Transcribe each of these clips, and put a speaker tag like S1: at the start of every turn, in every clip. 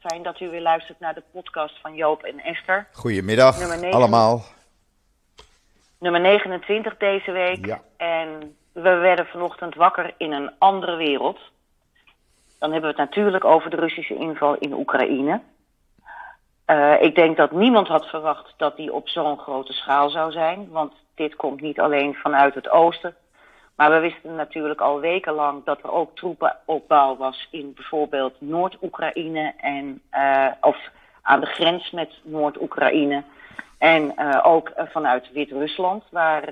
S1: Fijn dat u weer luistert naar de podcast van Joop en Esther.
S2: Goedemiddag
S1: Nummer
S2: allemaal.
S1: Nummer 29 deze week.
S2: Ja.
S1: En we werden vanochtend wakker in een andere wereld. Dan hebben we het natuurlijk over de Russische inval in Oekraïne. Eh, ik denk dat niemand had verwacht dat die op zo'n grote schaal zou zijn. Want dit komt niet alleen vanuit het oosten. Maar we wisten natuurlijk al wekenlang dat er ook troepenopbouw was in bijvoorbeeld Noord-Oekraïne en eh, of aan de grens met Noord-Oekraïne. En eh, ook eh, vanuit Wit-Rusland, waar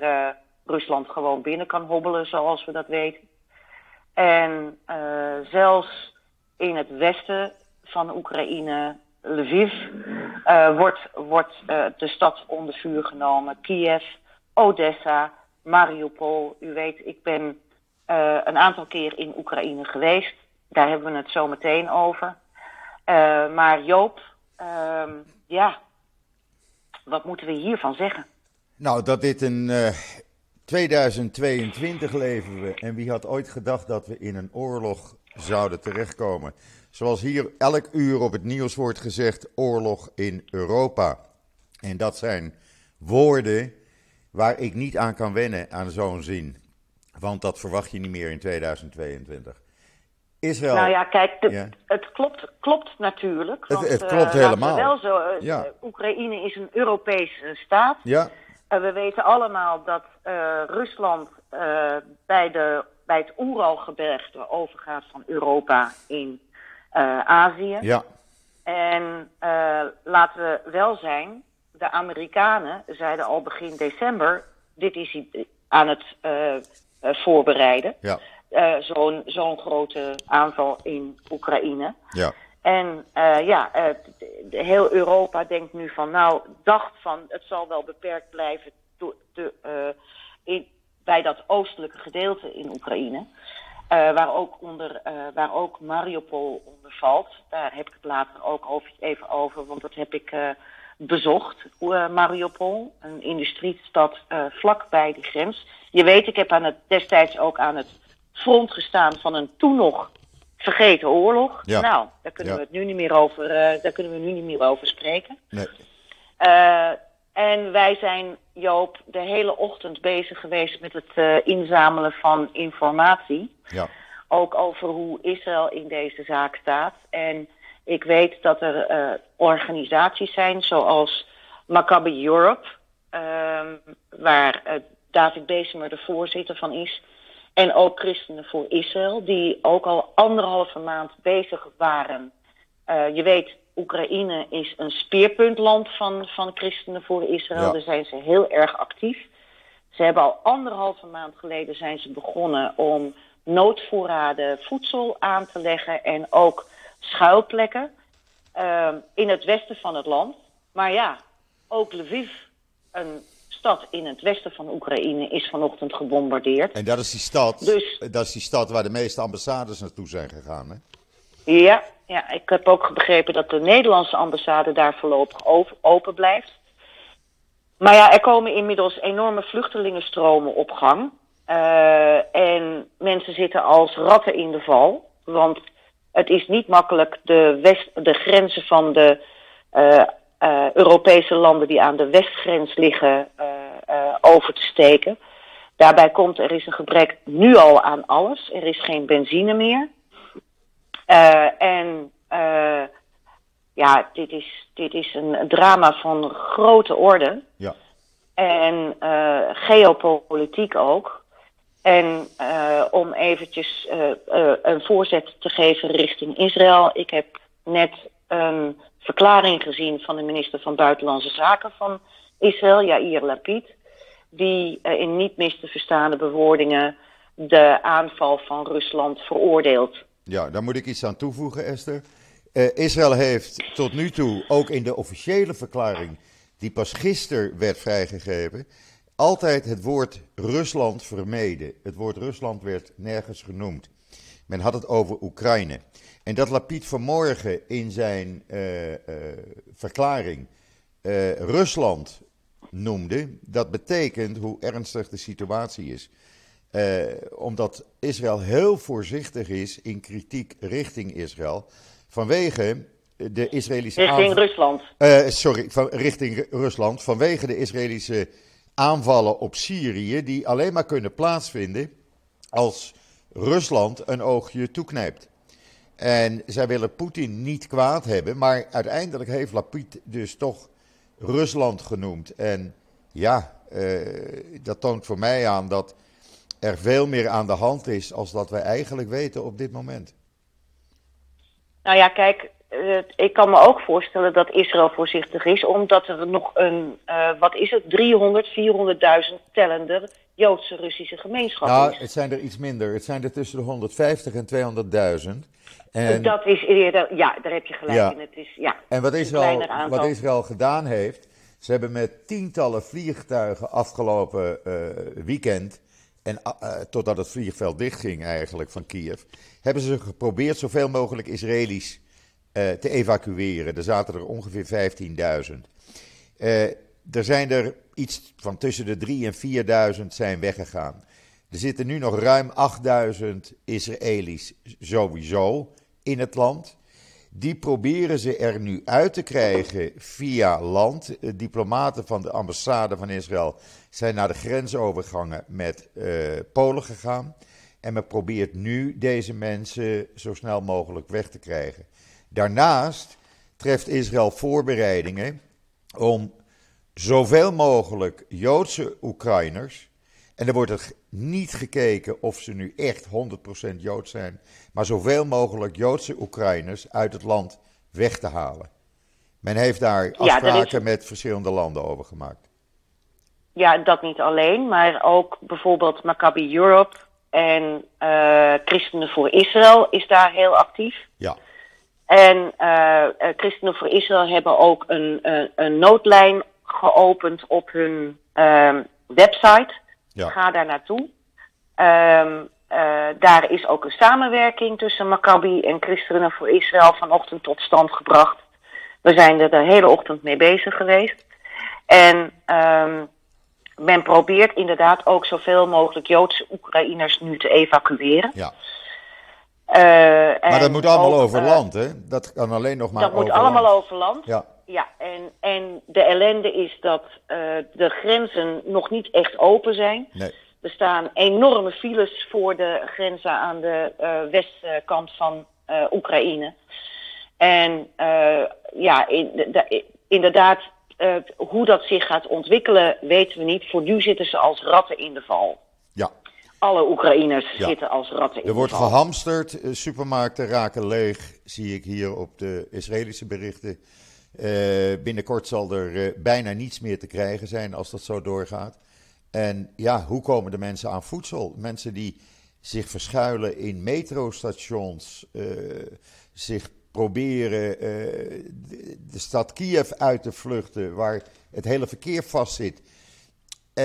S1: Rusland gewoon binnen kan hobbelen, zoals we dat weten. En zelfs in het westen van Oekraïne, Lviv, wordt, wordt de stad onder vuur genomen. Kiev, Odessa, Mariupol. U weet, ik ben eh, een aantal keer in Oekraïne geweest. Daar hebben we het zo meteen over. Eh, maar Joop, ehm, ja, wat moeten we hiervan zeggen?
S2: Nou, dat dit een eh, 2022 leven we. En wie had ooit gedacht dat we in een oorlog zouden terechtkomen? Zoals hier elk uur op het nieuws wordt gezegd, oorlog in Europa. En dat zijn woorden waar ik niet aan kan wennen aan zo'n zin. Want dat verwacht je niet meer in 2022. Israël.
S1: Nou ja, kijk, de-
S2: Ja.
S1: het klopt, klopt natuurlijk.
S2: Het-
S1: want,
S2: het
S1: eh,
S2: klopt helemaal.
S1: Wel zo, eh,
S2: Ja.
S1: eh, Oekraïne is een Europese staat.
S2: Ja,
S1: Uh, we weten allemaal dat eh, Rusland eh, bij, de, bij het Oeralgebergte overgaat van Europa in eh, Azië.
S2: ja,
S1: En eh, laten we wel zijn, de Amerikanen zeiden al begin december, dit is i- aan het eh, eh, voorbereiden.
S2: ja,
S1: Eh, Zo'n zo'n grote aanval in Oekraïne.
S2: ja.
S1: En eh, ja, eh, heel Europa denkt nu van, nou, dacht van, het zal wel beperkt blijven to- te, eh, in, bij dat oostelijke gedeelte in Oekraïne. eh, waar, ook onder, eh, waar ook Mariupol onder valt. Daar heb ik het later ook over, even over, want dat heb ik eh, bezocht. eh, Mariupol, een industriestad eh vlak bij die grens. Je weet, ik heb aan het, destijds ook aan het front gestaan van een toen nog vergeten oorlog.
S2: Ja.
S1: Nou, daar kunnen
S2: Ja.
S1: we het nu niet meer over, eh, daar kunnen we nu niet meer over spreken.
S2: Nee.
S1: En wij zijn, Joop, de hele ochtend bezig geweest met het inzamelen van informatie.
S2: Ja,
S1: Ook over hoe Israël in deze zaak staat. En ik weet dat er eh, organisaties zijn zoals Maccabi Europe, ehm, waar eh, David Bezemer de voorzitter van is. En ook Christenen voor Israël, die ook al anderhalve maand bezig waren. Eh, je weet, Oekraïne is een speerpuntland van, van Christenen voor Israël.
S2: Ja.
S1: Daar zijn ze heel erg actief. Ze hebben al anderhalve maand geleden zijn ze begonnen om noodvoorraden voedsel aan te leggen en ook schuilplekken ehm, in het westen van het land. Maar ja, ook Lviv, een stad in het westen van Oekraïne, is vanochtend gebombardeerd.
S2: en dat is die stad,
S1: Dus-
S2: dat is die stad waar de meeste ambassades naartoe zijn gegaan. Hè?
S1: Ja, ja, ik heb ook begrepen dat de Nederlandse ambassade daar voorlopig open blijft. Maar ja, er komen inmiddels enorme vluchtelingenstromen op gang. Eh, en mensen zitten als ratten in de val. Want het is niet makkelijk de, west, de grenzen van de eh, eh, Europese landen die aan de westgrens liggen eh, over te steken. Daarbij komt er is een gebrek nu al aan alles. Er is geen benzine meer. En ja, dit is, dit is een drama van grote orde.
S2: Ja,
S1: En geopolitiek ook. En eh, om eventjes eh, eh, een voorzet te geven richting Israël. Ik heb net een verklaring gezien van de minister van Buitenlandse Zaken van Israël, Yair Lapid. Die in niet mis te verstaande bewoordingen de aanval van Rusland veroordeelt.
S2: ja, daar moet ik iets aan toevoegen, Esther. Israël heeft tot nu toe, ook in de officiële verklaring, die pas gisteren werd vrijgegeven, altijd het woord Rusland vermeden. Het woord Rusland werd nergens genoemd. Men had het over Oekraïne. En dat Lapid vanmorgen in zijn eh, eh, verklaring eh, Rusland noemde, dat betekent hoe ernstig de situatie is. Omdat Israël heel voorzichtig is in kritiek richting Israël. Vanwege de Israëlische
S1: Richting Rusland.
S2: Sorry, van, richting Rusland. Vanwege de Israëlische aanvallen op Syrië, die alleen maar kunnen plaatsvinden als Rusland een oogje toeknijpt. En zij willen Poetin niet kwaad hebben, maar uiteindelijk heeft Lapid dus toch Rusland genoemd. En ja, uh, dat toont voor mij aan dat er veel meer aan de hand is als dat wij eigenlijk weten op dit moment.
S1: Nou ja, kijk, uh, ik kan me ook voorstellen dat Israël voorzichtig is, omdat er nog een, uh, wat is het, 300, 400.000 tellende Joodse Russische gemeenschap
S2: nou,
S1: is.
S2: het zijn er iets minder. Het zijn er tussen de 150 en 200.000.
S1: En, dat is eerder, ja, daar heb je gelijk
S2: ja.
S1: in. Het is, ja,
S2: en wat Israël, wat Israël gedaan heeft, ze hebben met tientallen vliegtuigen afgelopen uh, weekend, en uh, totdat het vliegveld dichtging eigenlijk van Kiev, hebben ze geprobeerd zoveel mogelijk Israëli's te evacueren. Er zaten er ongeveer 15.000. er zijn er iets van tussen de 3.000 en 4.000 zijn weggegaan. Er zitten nu nog ruim 8.000 Israëli's sowieso in het land. Die proberen ze er nu uit te krijgen via land. Diplomaten van de ambassade van Israël zijn naar de grensovergangen met Polen gegaan. En men probeert nu deze mensen zo snel mogelijk weg te krijgen. Daarnaast treft Israël voorbereidingen om zoveel mogelijk Joodse Oekraïners. En er wordt er niet gekeken of ze nu echt 100% Jood zijn, maar zoveel mogelijk Joodse Oekraïners uit het land weg te halen. Men heeft daar afspraken ja, is... met verschillende landen over gemaakt.
S1: Ja, dat niet alleen, maar ook bijvoorbeeld Maccabi Europe en uh, Christenen voor Israël is daar heel actief.
S2: Ja.
S1: En uh, Christenen voor Israël hebben ook een, een, een noodlijn geopend op hun uh, website.
S2: Ja.
S1: Ga daar naartoe. Um, uh, daar is ook een samenwerking tussen Maccabi en Christenen voor Israël vanochtend tot stand gebracht. We zijn er de hele ochtend mee bezig geweest. En um, men probeert inderdaad ook zoveel mogelijk Joodse Oekraïners nu te evacueren.
S2: Ja.
S1: Uh,
S2: maar dat moet allemaal ook, over land, hè? Dat kan alleen nog maar
S1: dat
S2: over
S1: moet allemaal
S2: land.
S1: over land.
S2: Ja.
S1: Ja, en, en de ellende is dat uh, de grenzen nog niet echt open zijn.
S2: Nee.
S1: Er staan enorme files voor de grenzen aan de uh, westkant van uh, Oekraïne. En ja, in, de, inderdaad, hoe dat zich gaat ontwikkelen weten we niet. Voor nu zitten ze als ratten in de val. Alle Oekraïners ja. zitten als ratten in
S2: er wordt gehamsterd, supermarkten raken leeg, zie ik hier op de Israëlische berichten. Uh, binnenkort zal er uh, bijna niets meer te krijgen zijn als dat zo doorgaat. En ja, hoe komen de mensen aan voedsel? Mensen die zich verschuilen in metrostations, uh, zich proberen de, de, stad Kiev uit te vluchten, waar het hele verkeer vastzit.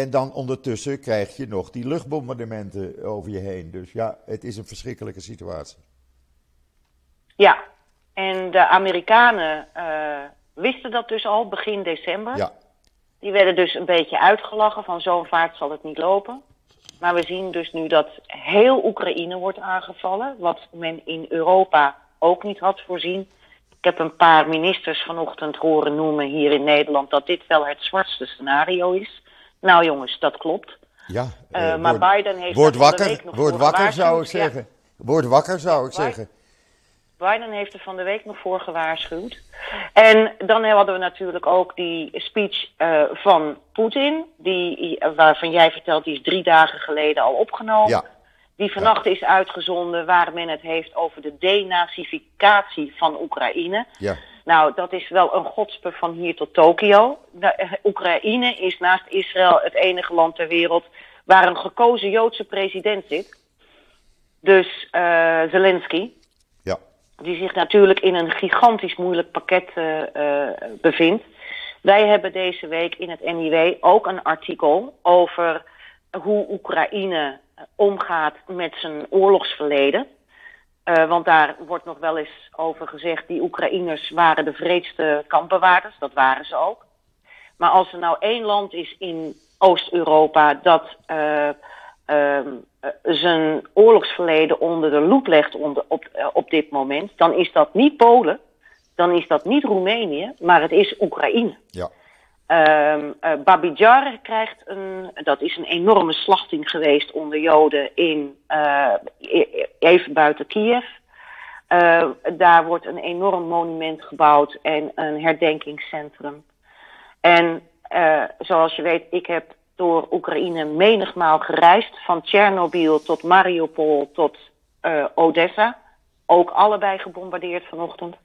S2: En dan ondertussen krijg je nog die luchtbombardementen over je heen. Dus ja, het is een verschrikkelijke situatie.
S1: Ja, en de Amerikanen uh, wisten dat dus al begin december.
S2: Ja.
S1: Die werden dus een beetje uitgelachen van zo'n vaart zal het niet lopen. Maar we zien dus nu dat heel Oekraïne wordt aangevallen, wat men in Europa ook niet had voorzien. Ik heb een paar ministers vanochtend horen noemen hier in Nederland dat dit wel het zwartste scenario is. Nou jongens, dat klopt.
S2: Ja,
S1: uh, maar Biden heeft
S2: word
S1: er
S2: wakker, word wakker zou ik.
S1: Ja.
S2: zeggen. Word wakker zou ik
S1: Biden-
S2: zeggen.
S1: Biden heeft er van de week nog voor gewaarschuwd. En dan hadden we natuurlijk ook die speech uh, van Poetin, die, waarvan jij vertelt, die is drie dagen geleden al opgenomen.
S2: Ja.
S1: Die vannacht is uitgezonden waar men het heeft over de denazificatie van Oekraïne.
S2: Ja.
S1: Nou, dat is wel een godspe van hier tot Tokio. De, Oekraïne is naast Israël het enige land ter wereld waar een gekozen Joodse president zit. Dus uh, Zelensky
S2: Ja.
S1: die zich natuurlijk in een gigantisch moeilijk pakket uh, uh, bevindt. Wij hebben deze week in het NIW ook een artikel over hoe Oekraïne omgaat met zijn oorlogsverleden. Uh, want daar wordt nog wel eens over gezegd, die Oekraïners waren de vreedste kampbewaarders. Dat waren ze ook. Maar als er nou één land is in Oost-Europa dat uh, uh, zijn oorlogsverleden onder de loep legt onder, op, op dit moment, dan is dat niet Polen, dan is dat niet Roemenië, maar het is Oekraïne.
S2: Ja.
S1: Um, uh, Babijar krijgt een, dat is een enorme slachting geweest onder Joden in, uh, even buiten Kiev. Uh, daar wordt een enorm monument gebouwd en een herdenkingscentrum. En zoals je weet, ik heb door Oekraïne menigmaal gereisd, van Tsjernobyl tot Mariupol tot Odessa. Ook allebei gebombardeerd vanochtend.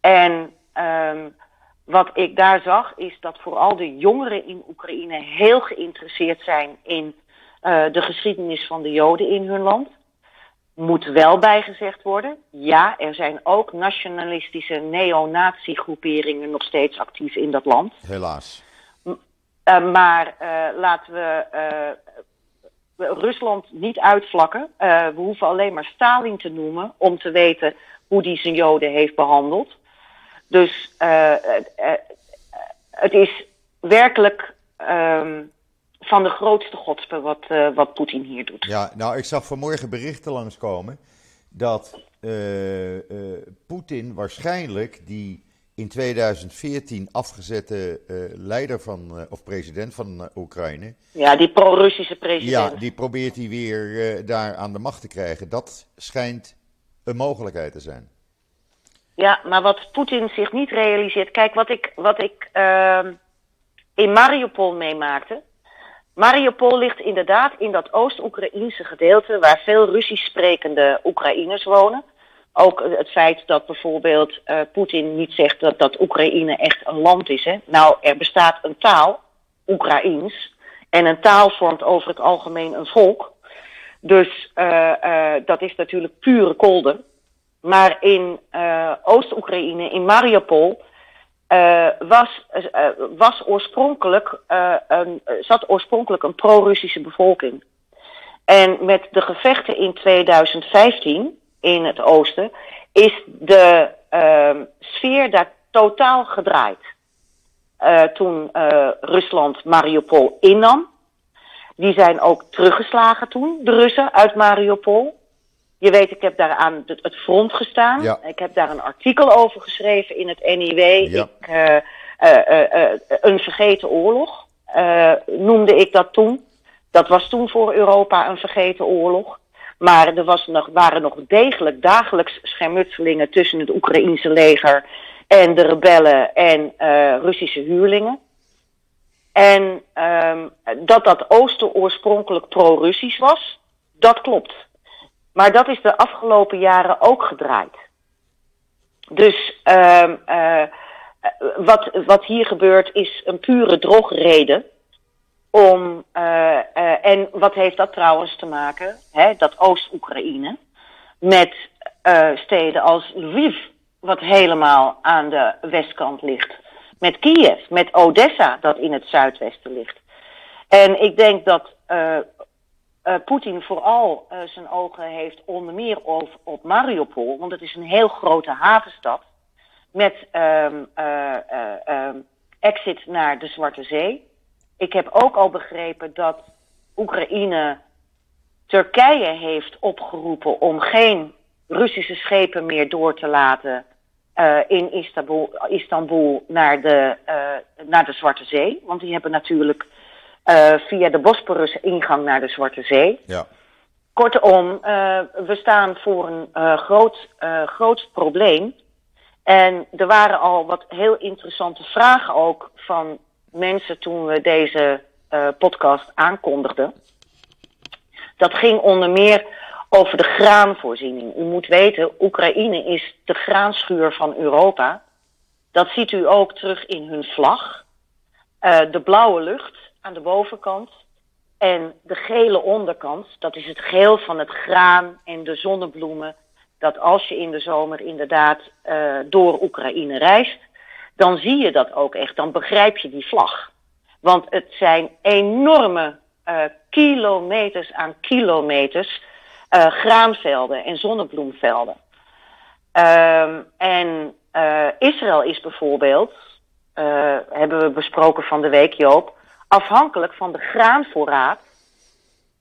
S1: En um, wat ik daar zag is dat vooral de jongeren in Oekraïne heel geïnteresseerd zijn in uh, de geschiedenis van de Joden in hun land. Moet wel bijgezegd worden, ja, er zijn ook nationalistische neonazi-groeperingen nog steeds actief in dat land.
S2: Helaas.
S1: Uh, maar uh, laten we Rusland niet uitvlakken. we hoeven alleen maar Stalin te noemen om te weten hoe die zijn Joden heeft behandeld. Dus uh, uh, het is werkelijk um, van de grootste godspe wat, uh, wat Poetin hier doet.
S2: Ja, nou, ik zag vanmorgen berichten langskomen dat Poetin waarschijnlijk die in 2014 afgezette leider van, of president van Oekraïne.
S1: Ja, die pro-Russische president.
S2: Ja, die probeert hij weer daar aan de macht te krijgen. Dat schijnt een mogelijkheid te zijn.
S1: Ja, maar wat Poetin zich niet realiseert. Kijk, wat ik, wat ik uh, in Mariupol meemaakte. Mariupol ligt inderdaad in dat Oost-Oekraïnse gedeelte waar veel Russisch sprekende Oekraïners wonen. Ook het feit dat bijvoorbeeld uh, Poetin niet zegt dat, dat Oekraïne echt een land is. Hè? Nou, er bestaat een taal, Oekraïens. En een taal vormt over het algemeen een volk. Dus uh, dat is natuurlijk pure kolder. Maar in uh, Oost-Oekraïne, in Mariupol, uh, was, uh, was oorspronkelijk, zat oorspronkelijk een pro-Russische bevolking. En met de gevechten in 2015 in het oosten is de ehm, sfeer daar totaal gedraaid. toen Rusland Mariupol innam. Die zijn ook teruggeslagen toen, de Russen, uit Mariupol. Je weet, ik heb daar aan het front gestaan.
S2: Ja.
S1: Ik heb daar een artikel over geschreven in het NIW.
S2: Ja.
S1: Ik, uh, uh, uh, een vergeten oorlog noemde ik dat toen. Dat was toen voor Europa een vergeten oorlog. Maar er was nog, waren nog degelijk dagelijks schermutselingen tussen het Oekraïense leger en de rebellen en Russische huurlingen. En um, dat dat oosten oorspronkelijk pro-Russisch was, dat klopt. Maar dat is de afgelopen jaren ook gedraaid. Dus uh, uh, wat, wat hier gebeurt is een pure drogreden. Om, uh, en wat heeft dat trouwens te maken, hè, dat Oost-Oekraïne, met steden als Lviv, wat helemaal aan de westkant ligt. Met Kiev, met Odessa, dat in het zuidwesten ligt. En ik denk dat uh, Poetin vooral uh, zijn ogen heeft onder meer op, op Mariupol, want het is een heel grote havenstad met um, uh, um, exit naar de Zwarte Zee. Ik heb ook al begrepen dat Oekraïne Turkije heeft opgeroepen om geen Russische schepen meer door te laten in Istanbul, Istanbul naar, de, naar de Zwarte Zee. Want die hebben natuurlijk via de Bosporus ingang naar de Zwarte Zee.
S2: Ja.
S1: Kortom, uh, we staan voor een uh, groot, groot probleem. En er waren al wat heel interessante vragen ook van mensen toen we deze podcast aankondigden. Dat ging onder meer over de graanvoorziening. U moet weten, Oekraïne is de graanschuur van Europa. Dat ziet u ook terug in hun vlag. de blauwe lucht aan de bovenkant. En de gele onderkant, dat is het geel van het graan en de zonnebloemen. Dat als je in de zomer inderdaad uh, door Oekraïne reist, dan zie je dat ook echt. Dan begrijp je die vlag. Want het zijn enorme uh, kilometers aan kilometers uh, graanvelden en zonnebloemvelden. Uh, en Israël is bijvoorbeeld, hebben we besproken van de week, Joop, afhankelijk van de graanvoorraad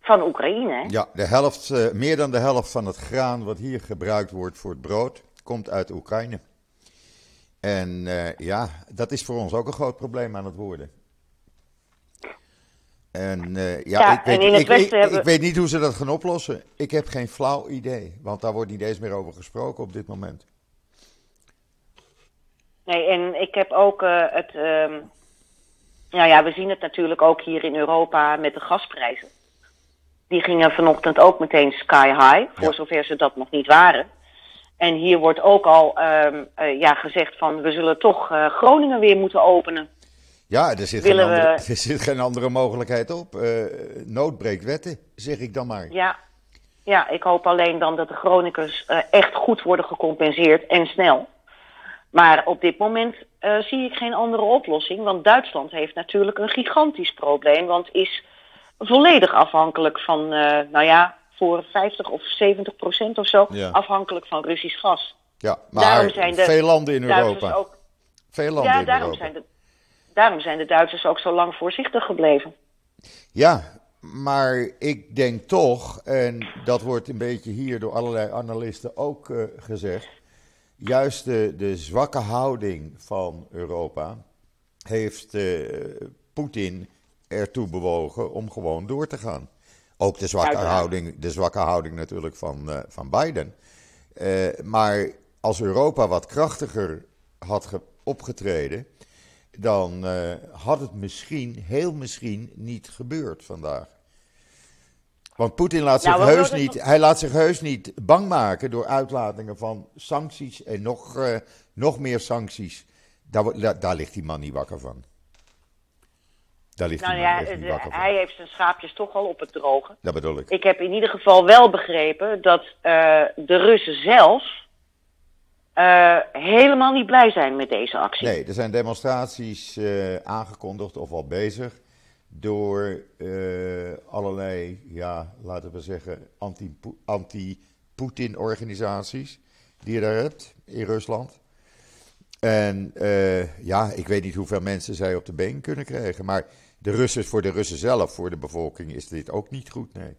S1: van Oekraïne.
S2: Ja, de helft, uh, meer dan de helft van het graan wat hier gebruikt wordt voor het brood komt uit Oekraïne. En ja, dat is voor ons ook een groot probleem aan het worden. En ja, ja, ik, weet, ik, ik, hebben... ik weet niet hoe ze dat gaan oplossen. Ik heb geen flauw idee, want daar wordt niet eens meer over gesproken op dit moment.
S1: Nee, en ik heb ook uh, het. Um, nou ja, we zien het natuurlijk ook hier in Europa met de gasprijzen. Die gingen vanochtend ook meteen sky high, voor zover ze dat nog niet waren. En hier wordt ook al um, uh, ja, gezegd van we zullen toch uh, Groningen weer moeten openen.
S2: Ja, er zit, geen andere, er zit geen andere mogelijkheid op. Uh, wetten, zeg ik dan maar.
S1: Ja. ja, ik hoop alleen dan dat de Groningers echt goed worden gecompenseerd en snel. Maar op dit moment uh, zie ik geen andere oplossing. Want Duitsland heeft natuurlijk een gigantisch probleem. Want is volledig afhankelijk van, uh, nou ja, voor 50 of 70 procent of zo, ja. afhankelijk van Russisch gas.
S2: Ja, maar daarom zijn de veel landen in Europa.
S1: Ook,
S2: veel landen ja,
S1: in daarom
S2: Europa.
S1: Zijn de, daarom zijn de Duitsers ook zo lang voorzichtig gebleven.
S2: Ja, maar ik denk toch, en dat wordt een beetje hier door allerlei analisten ook uh, gezegd juist de, de zwakke houding van Europa heeft uh, Poetin ertoe bewogen om gewoon door te gaan. Ook de zwakke, houding, de zwakke houding natuurlijk van, uh, van Biden. Uh, maar als Europa wat krachtiger had opgetreden, dan had het misschien, heel misschien, niet gebeurd vandaag. Want Poetin laat zich, nou, heus niet, hij laat zich heus niet bang maken door uitlatingen van sancties en nog, uh, nog meer sancties. Daar, daar, ligt die man niet wakker van.
S1: Daar ligt nou, ja, niet wakker van. Hij heeft zijn schaapjes toch al op het droge.
S2: Dat bedoel ik.
S1: Ik heb in ieder geval wel begrepen dat uh, de Russen zelf uh, helemaal niet blij zijn met deze actie.
S2: Nee, er zijn demonstraties aangekondigd of al bezig door uh, allerlei, ja, laten we zeggen, anti-Poetin-organisaties die je daar hebt in Rusland. En uh, ja, ik weet niet hoeveel mensen zij op de been kunnen krijgen. Maar de Russen, voor de Russen zelf, voor de bevolking, is dit ook niet goed, nee.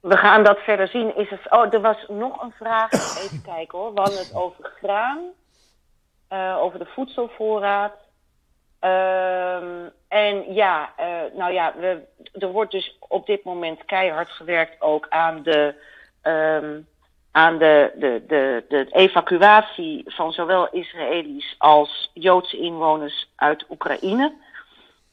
S1: We gaan dat verder zien. Is het, oh, er was nog een vraag. Even kijken hoor. We hadden het over graan, uh, over de voedselvoorraad. Um, en ja, uh, nou ja, er wordt dus op dit moment keihard gewerkt ook aan de, um, aan de, de, de, de evacuatie van zowel Israëli's als Joodse inwoners uit Oekraïne.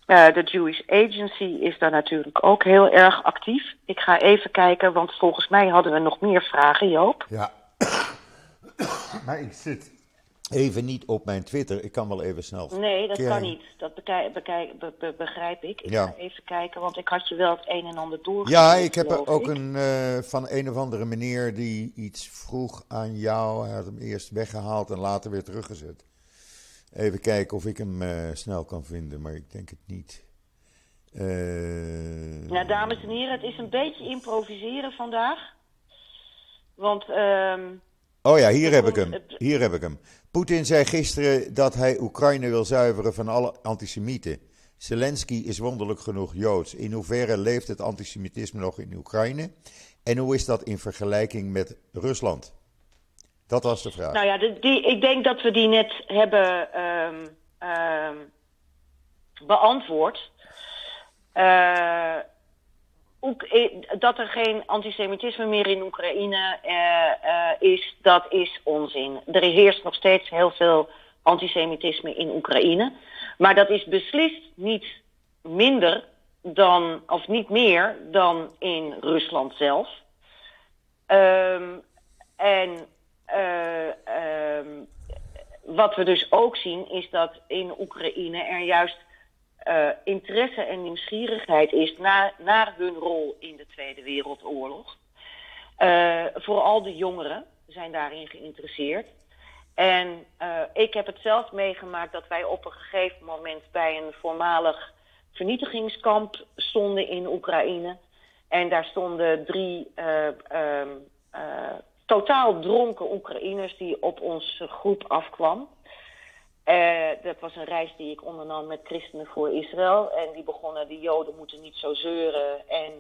S1: Uh, de Jewish Agency is daar natuurlijk ook heel erg actief. Ik ga even kijken, want volgens mij hadden we nog meer vragen, Joop.
S2: Ja, maar ik zit Even niet op mijn Twitter. Ik kan wel even snel.
S1: Nee, dat kan niet. Dat bekijk, bekijk, be, begrijp ik. Ik ga even kijken, want ik had je wel het een en ander doorgegeven.
S2: Ja, ik heb er ook een uh, van een of andere meneer die iets vroeg aan jou. Hij had hem eerst weggehaald en later weer teruggezet. Even kijken of ik hem uh, snel kan vinden, maar ik denk het niet. Uh...
S1: Nou, dames en heren, het is een beetje improviseren vandaag. Want. Uh,
S2: oh ja, hier heb ik hem. Hier heb ik hem. Poetin zei gisteren dat hij Oekraïne wil zuiveren van alle antisemieten. Zelensky is wonderlijk genoeg Joods. In hoeverre leeft het antisemitisme nog in Oekraïne? En hoe is dat in vergelijking met Rusland? Dat was de vraag.
S1: Nou ja, die, ik denk dat we die net hebben um, um, beantwoord. Uh, dat er geen antisemitisme meer in Oekraïne uh, uh, is, dat is onzin. Er heerst nog steeds heel veel antisemitisme in Oekraïne. Maar dat is beslist niet minder dan, of niet meer dan in Rusland zelf. Um, en uh, um, wat we dus ook zien is dat in Oekraïne er juist uh, interesse en nieuwsgierigheid is naar, hun rol in de Tweede Wereldoorlog. Uh, vooral de jongeren zijn daarin geïnteresseerd. En uh, ik heb het zelf meegemaakt dat wij op een gegeven moment bij een voormalig vernietigingskamp stonden in Oekraïne. En daar stonden drie um, totaal dronken Oekraïners die op onze groep afkwam. Uh, dat was een reis die ik ondernam met Christenen voor Israël. En die begonnen, de Joden moeten niet zo zeuren. En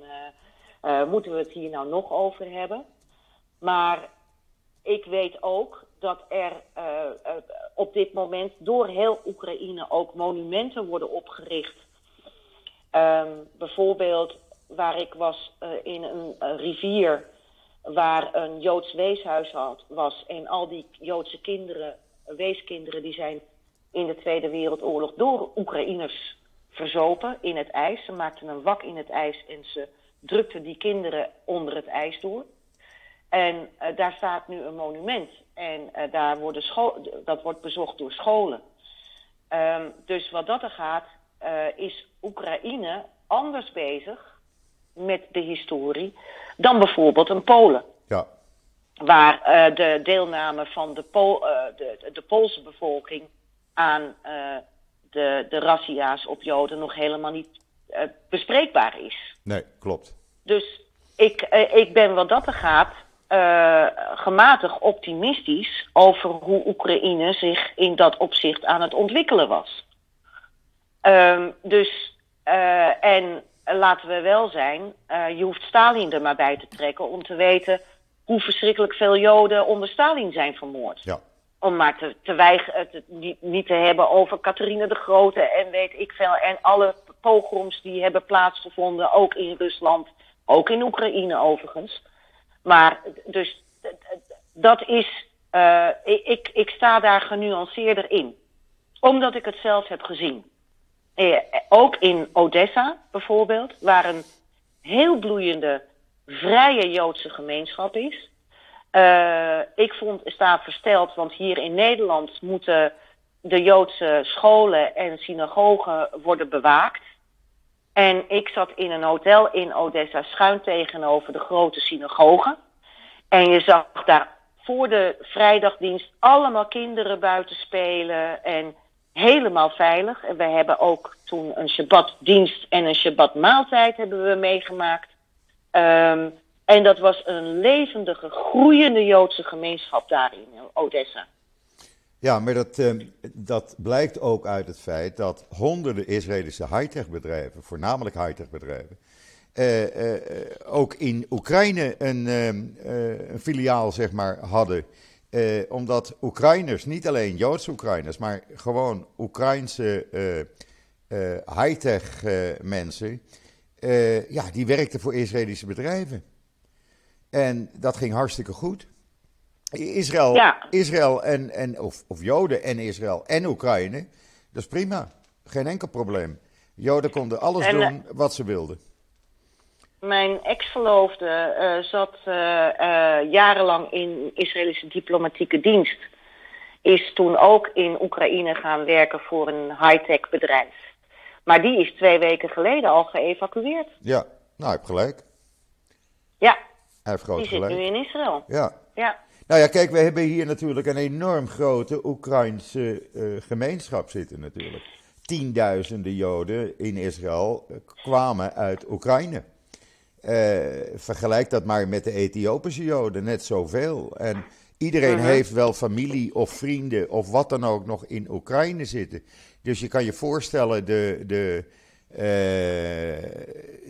S1: uh, uh, moeten we het hier nou nog over hebben? Maar ik weet ook dat er op dit moment door heel Oekraïne ook monumenten worden opgericht. Ehm, bijvoorbeeld waar ik was in een rivier waar een Joods weeshuis had, was en al die Joodse kinderen, weeskinderen, die zijn in de Tweede Wereldoorlog door Oekraïners verzopen in het ijs. Ze maakten een wak in het ijs en ze drukten die kinderen onder het ijs door. En uh, daar staat nu een monument. En uh, daar worden dat wordt bezocht door scholen. Um, dus wat dat er gaat, uh, is Oekraïne anders bezig met de historie dan bijvoorbeeld een Polen.
S2: Ja.
S1: Waar de deelname van de, Pol de, de Poolse bevolking aan de, de razzia's op Joden nog helemaal niet uh, bespreekbaar is.
S2: Nee, klopt.
S1: Dus ik, uh, ik ben wat dat er gaat uh, gematigd optimistisch over hoe Oekraïne zich in dat opzicht aan het ontwikkelen was. Um, dus, en laten we wel zijn, je hoeft Stalin er maar bij te trekken om te weten hoe verschrikkelijk veel Joden onder Stalin zijn vermoord.
S2: Ja
S1: om maar te, te te, niet, te hebben over Catharine de Grote en weet ik veel. En alle pogroms die hebben plaatsgevonden, ook in Rusland, ook in Oekraïne overigens. Maar dus dat is, uh, ik, ik sta daar genuanceerder in. Omdat ik het zelf heb gezien. Eh, ook in Odessa bijvoorbeeld, waar een heel bloeiende vrije Joodse gemeenschap is. Uh, ik vond, sta versteld, want hier in Nederland moeten de Joodse scholen en synagogen worden bewaakt. En ik zat in een hotel in Odessa schuin tegenover de grote synagoge. En je zag daar voor de vrijdagdienst allemaal kinderen buiten spelen en helemaal veilig. En we hebben ook toen een Shabbatdienst en een Shabbatmaaltijd hebben we meegemaakt. Um, en dat was een levendige, groeiende Joodse gemeenschap daar in Odessa.
S2: Ja, maar dat, uh, dat blijkt ook uit het feit dat honderden Israëlische high-tech bedrijven, voornamelijk high-tech bedrijven, uh, uh, ook in Oekraïne een, een, filiaal zeg maar, hadden. omdat Oekraïners, niet alleen Joodse Oekraïners, maar gewoon Oekraïnse high-tech mensen, ja, die werkten voor Israëlische bedrijven. En dat ging hartstikke goed. Israël, ja. Israël en, en, of, of Joden en Israël en Oekraïne, dat is prima. Geen enkel probleem. Joden konden alles doen eh, wat ze wilden.
S1: Mijn ex-verloofde uh, zat uh, uh, jarenlang in Israëlische diplomatieke dienst. Is toen ook in Oekraïne gaan werken voor een high-tech bedrijf. Maar die is twee weken geleden al geëvacueerd.
S2: Ja, nou, ik heb gelijk.
S1: Ja,
S2: hij heeft groot
S1: Die zit nu in Israël.
S2: Ja.
S1: ja.
S2: Nou ja, kijk, we hebben hier natuurlijk een enorm grote Oekraïnse uh, gemeenschap zitten natuurlijk. Tienduizenden Joden in Israël eh, kwamen uit Oekraïne. Uh, vergelijk dat maar met de Ethiopische Joden, net zoveel. En iedereen uh-huh. heeft wel familie of vrienden of wat dan ook nog in Oekraïne zitten. Dus je kan je voorstellen, de, de,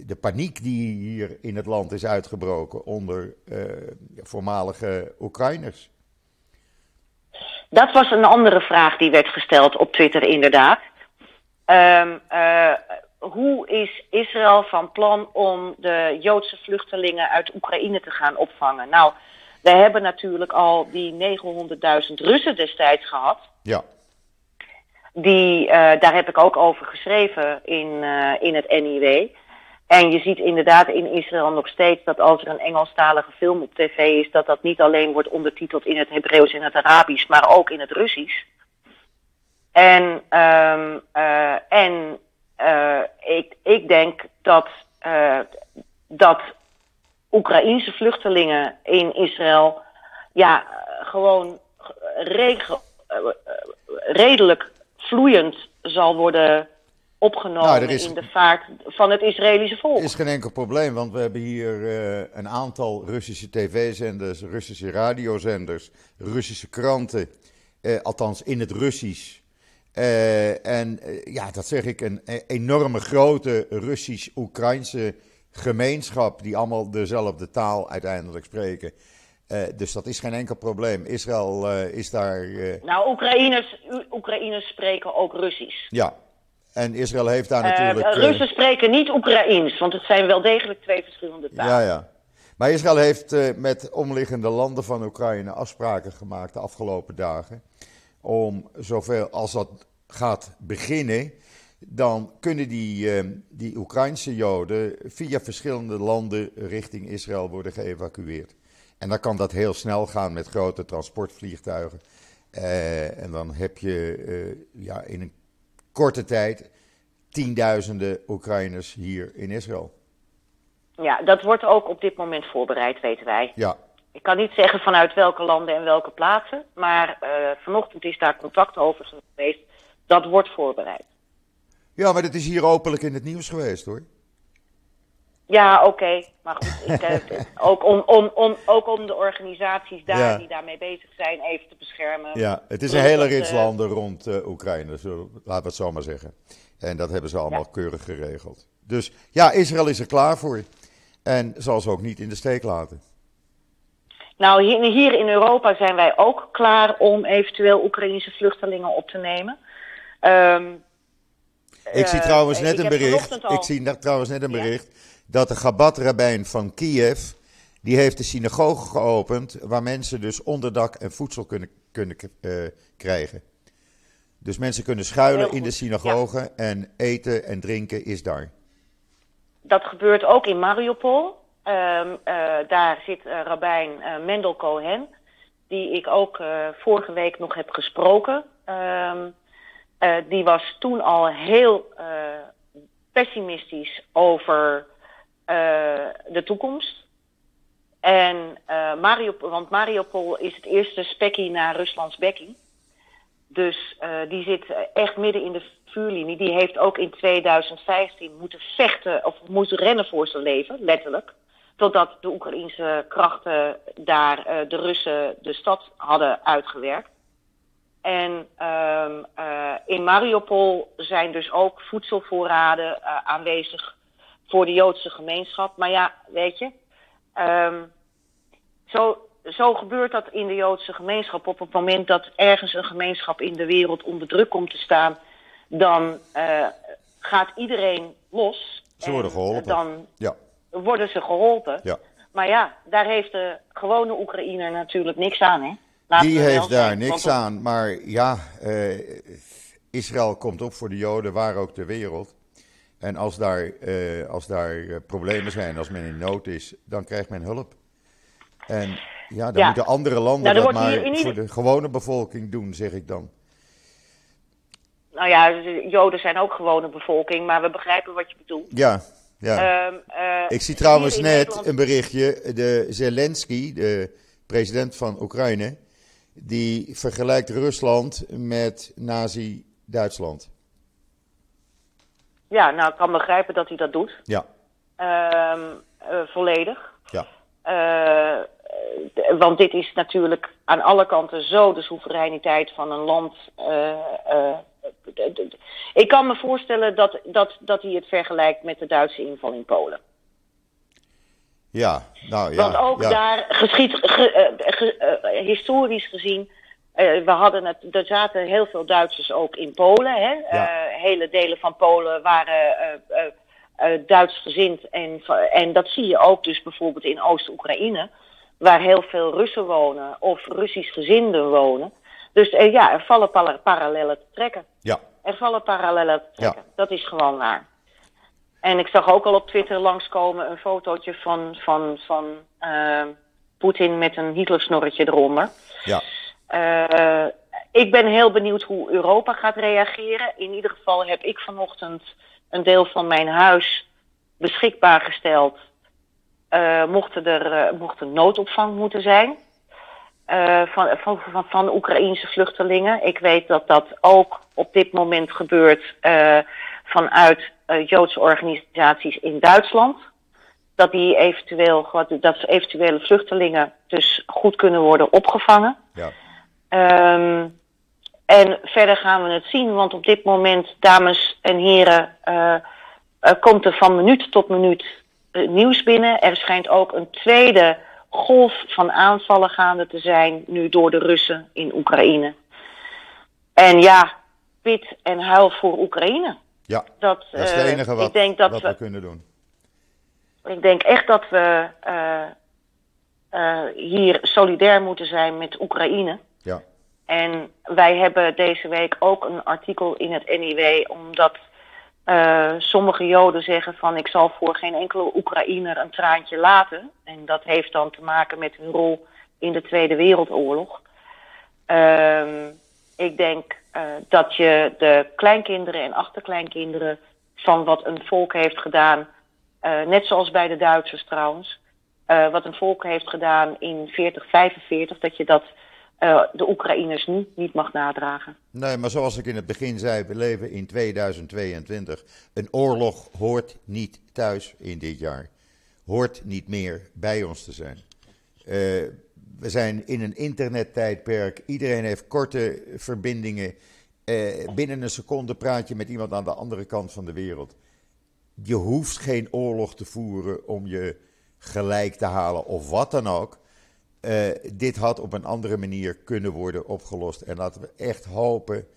S2: de paniek die hier in het land is uitgebroken onder uh, voormalige Oekraïners.
S1: Dat was een andere vraag die werd gesteld op Twitter, inderdaad. Um, uh, hoe is Israël van plan om de Joodse vluchtelingen uit Oekraïne te gaan opvangen? Nou, we hebben natuurlijk al die 900.000 Russen destijds gehad.
S2: Ja.
S1: Die, uh, daar heb ik ook over geschreven in, uh, in het NIW. En je ziet inderdaad in Israël nog steeds dat als er een Engelstalige film op tv is, dat dat niet alleen wordt ondertiteld in het Hebreeuws en het Arabisch, maar ook in het Russisch. En, um, uh, en ik, ik denk dat, dat Oekraïense vluchtelingen in Israël ja, gewoon redelijk vloeiend zal worden opgenomen nou, is, in de vaart van het Israëlische volk.
S2: Er is geen enkel probleem, want we hebben hier uh, een aantal Russische tv-zenders, Russische radiozenders, Russische kranten, uh, althans in het Russisch. Uh, en ja, dat zeg ik, een enorme grote Russisch-Oekraïnse gemeenschap die allemaal dezelfde taal uiteindelijk spreken. Dus dat is geen enkel probleem. Israël is daar.
S1: Nou, Oekraïners, Oekraïners spreken ook Russisch.
S2: Ja, en Israël heeft daar natuurlijk.
S1: Russen spreken niet Oekraïens, want het zijn wel degelijk twee verschillende talen.
S2: Ja, ja. Maar Israël heeft met omliggende landen van Oekraïne afspraken gemaakt de afgelopen dagen. Om zoveel als dat gaat beginnen, dan kunnen die, die Oekraïnse Joden via verschillende landen richting Israël worden geëvacueerd. En dan kan dat heel snel gaan met grote transportvliegtuigen. Uh, en dan heb je uh, ja, in een korte tijd tienduizenden Oekraïners hier in Israël.
S1: Ja, dat wordt ook op dit moment voorbereid, weten wij.
S2: Ja.
S1: Ik kan niet zeggen vanuit welke landen en welke plaatsen, maar vanochtend is daar contact over geweest. Dat wordt voorbereid.
S2: Ja, maar dat is hier openlijk in het nieuws geweest hoor.
S1: Ja, oké. Maar goed, ik, uh, ook, om, om, om, ook om de organisaties daar die daarmee bezig zijn even te beschermen.
S2: Ja, het is een hele rits uh, landen rond uh, Oekraïne, zo, laten we het zo maar zeggen. En dat hebben ze allemaal ja. keurig geregeld. Dus ja, Israël is er klaar voor. En zal ze ook niet in de steek laten.
S1: Nou, hier, hier in Europa zijn wij ook klaar om eventueel Oekraïnse vluchtelingen op te nemen. Um,
S2: ik zie trouwens net een bericht. Ik zie trouwens net een bericht dat de Gabat-rabbijn van Kiev. Die heeft de synagoge geopend. Waar mensen dus onderdak en voedsel kunnen, kunnen uh, krijgen. Dus mensen kunnen schuilen in de synagoge. Ja. En eten en drinken is daar.
S1: Dat gebeurt ook in Mariupol. Um, uh, daar zit uh, rabbijn Mendel Cohen. Die ik ook vorige week nog heb gesproken. Um, uh, die was toen al heel pessimistisch over de toekomst. En Mariupol, want Mariupol is het eerste spekkie naar Ruslands bekking. Dus die zit echt midden in de vuurlinie. Die heeft ook in 2015 moeten vechten of moeten rennen voor zijn leven, letterlijk. Totdat de Oekraïnse krachten daar de Russen de stad hadden uitgewerkt. En uh, in Mariupol zijn dus ook voedselvoorraden uh, aanwezig voor de Joodse gemeenschap. Maar ja, weet je, um, zo, zo gebeurt dat in de Joodse gemeenschap. Op het moment dat ergens een gemeenschap in de wereld onder druk komt te staan, dan uh, gaat iedereen los.
S2: Ze worden geholpen.
S1: Dan
S2: ja.
S1: worden ze geholpen.
S2: Ja.
S1: Maar ja, daar heeft de gewone Oekraïner natuurlijk niks aan, hè?
S2: Die heeft daar niks aan. Maar ja, uh, Israël komt op voor de Joden, waar ook ter wereld. En als daar, uh, als daar uh, problemen zijn, als men in nood is, dan krijgt men hulp. En ja, dan ja. moeten andere landen nou, dat maar ieder... voor de gewone bevolking doen, zeg ik dan.
S1: Nou ja, de Joden zijn ook gewone bevolking, maar we begrijpen wat je bedoelt.
S2: Ja, ja. Um, ik zie trouwens net Nederland... een berichtje. De Zelensky, de president van Oekraïne, die vergelijkt Rusland met Nazi-Duitsland.
S1: Ja, nou, ik kan begrijpen dat hij dat doet.
S2: Ja.
S1: Uh, volledig.
S2: Ja.
S1: Uh, want dit is natuurlijk aan alle kanten zo de soevereiniteit van een land. Uh, ik kan me voorstellen dat, dat, dat hij het vergelijkt met de Duitse inval in Polen.
S2: Ja, nou ja.
S1: Want ook
S2: ja.
S1: daar geschied, ge, ge, historisch gezien, uh, we hadden het, er zaten heel veel Duitsers ook in Polen. Hè?
S2: Ja.
S1: hele delen van Polen waren Duits gezind. En, en dat zie je ook dus bijvoorbeeld in Oost-Oekraïne, waar heel veel Russen wonen of Russisch gezinden wonen. Dus ja, er vallen par parallellen te trekken.
S2: Ja.
S1: Er vallen parallellen te trekken. Ja. Dat is gewoon waar. En ik zag ook al op Twitter langskomen een fotootje van, van, van Poetin met een Hitlersnorretje eronder.
S2: Ja.
S1: Uh, ik ben heel benieuwd hoe Europa gaat reageren. In ieder geval heb ik vanochtend een deel van mijn huis beschikbaar gesteld. Uh, mochten er mocht er noodopvang moeten zijn. van, van, van, van Oekraïnse vluchtelingen. Ik weet dat dat ook op dit moment gebeurt vanuit Joodse organisaties in Duitsland. Dat die eventueel, dat eventuele vluchtelingen dus goed kunnen worden opgevangen.
S2: Ja.
S1: Um, en verder gaan we het zien, want op dit moment, dames en heren, uh, uh, komt er van minuut tot minuut nieuws binnen. Er schijnt ook een tweede golf van aanvallen gaande te zijn, nu door de Russen in Oekraïne. En ja, pit en huil voor Oekraïne.
S2: Ja, dat, is het eh, enige wat, ik denk dat we, kunnen doen.
S1: Ik denk echt dat we hier solidair moeten zijn met Oekraïne.
S2: Ja.
S1: En wij hebben deze week ook een artikel in het NIW, omdat uh, sommige Joden zeggen van ik zal voor geen enkele Oekraïner een traantje laten. En dat heeft dan te maken met hun rol in de Tweede Wereldoorlog. Uh, ik denk uh, dat je de kleinkinderen en achterkleinkinderen van wat een volk heeft gedaan, uh, net zoals bij de Duitsers trouwens, wat een volk heeft gedaan in 4045, dat je dat uh, de Oekraïners nu niet mag nadragen.
S2: Nee, maar zoals ik in het begin zei, we leven in 2022. Een oorlog hoort niet thuis in dit jaar. Hoort niet meer bij ons te zijn. Uh, we zijn in een internettijdperk. Iedereen heeft korte verbindingen. Uh, binnen een seconde praat je met iemand aan de andere kant van de wereld. Je hoeft geen oorlog te voeren om je gelijk te halen of wat dan ook. Uh, dit had op een andere manier kunnen worden opgelost. En laten we echt hopen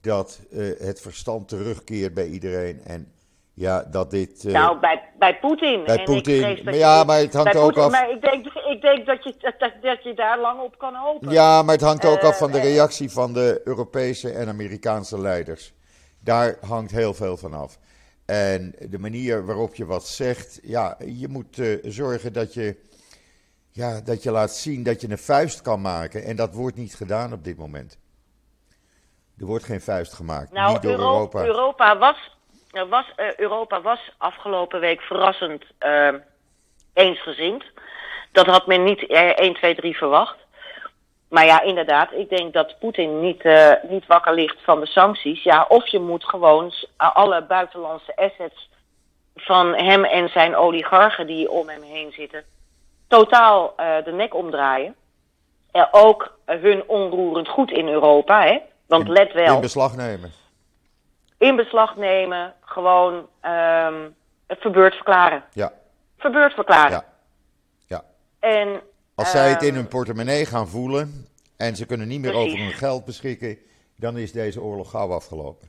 S2: dat uh, het verstand terugkeert bij iedereen. En ja, dat dit.
S1: Uh, nou, bij, bij Poetin.
S2: Bij Poetin. Maar ja, maar het hangt ook af.
S1: Maar ik denk, ik denk dat, je, dat, dat je daar lang op kan hopen.
S2: Ja, maar het hangt ook af van de reactie van de Europese en Amerikaanse leiders. Daar hangt heel veel van af. En de manier waarop je wat zegt, ja, je moet zorgen dat je ja, dat je laat zien dat je een vuist kan maken. En dat wordt niet gedaan op dit moment. Er wordt geen vuist gemaakt. Nou, niet door Europa.
S1: Europa was, was, uh, Europa was afgelopen week verrassend uh, eensgezind. Dat had men niet uh, 1, 2, 3 verwacht. Maar ja, inderdaad, ik denk dat Poetin niet, uh, niet wakker ligt van de sancties. Ja, of je moet gewoon alle buitenlandse assets van hem en zijn oligarchen die om hem heen zitten totaal uh, de nek omdraaien. Ook hun onroerend goed in Europa, hè? Want in, let wel.
S2: In beslag nemen.
S1: In beslag nemen, gewoon um, verbeurd verklaren.
S2: Ja.
S1: Verbeurd verklaren.
S2: Ja. ja.
S1: En,
S2: Als zij het in ehm, hun portemonnee gaan voelen en ze kunnen niet meer over hun geld beschikken, dan is deze oorlog gauw afgelopen.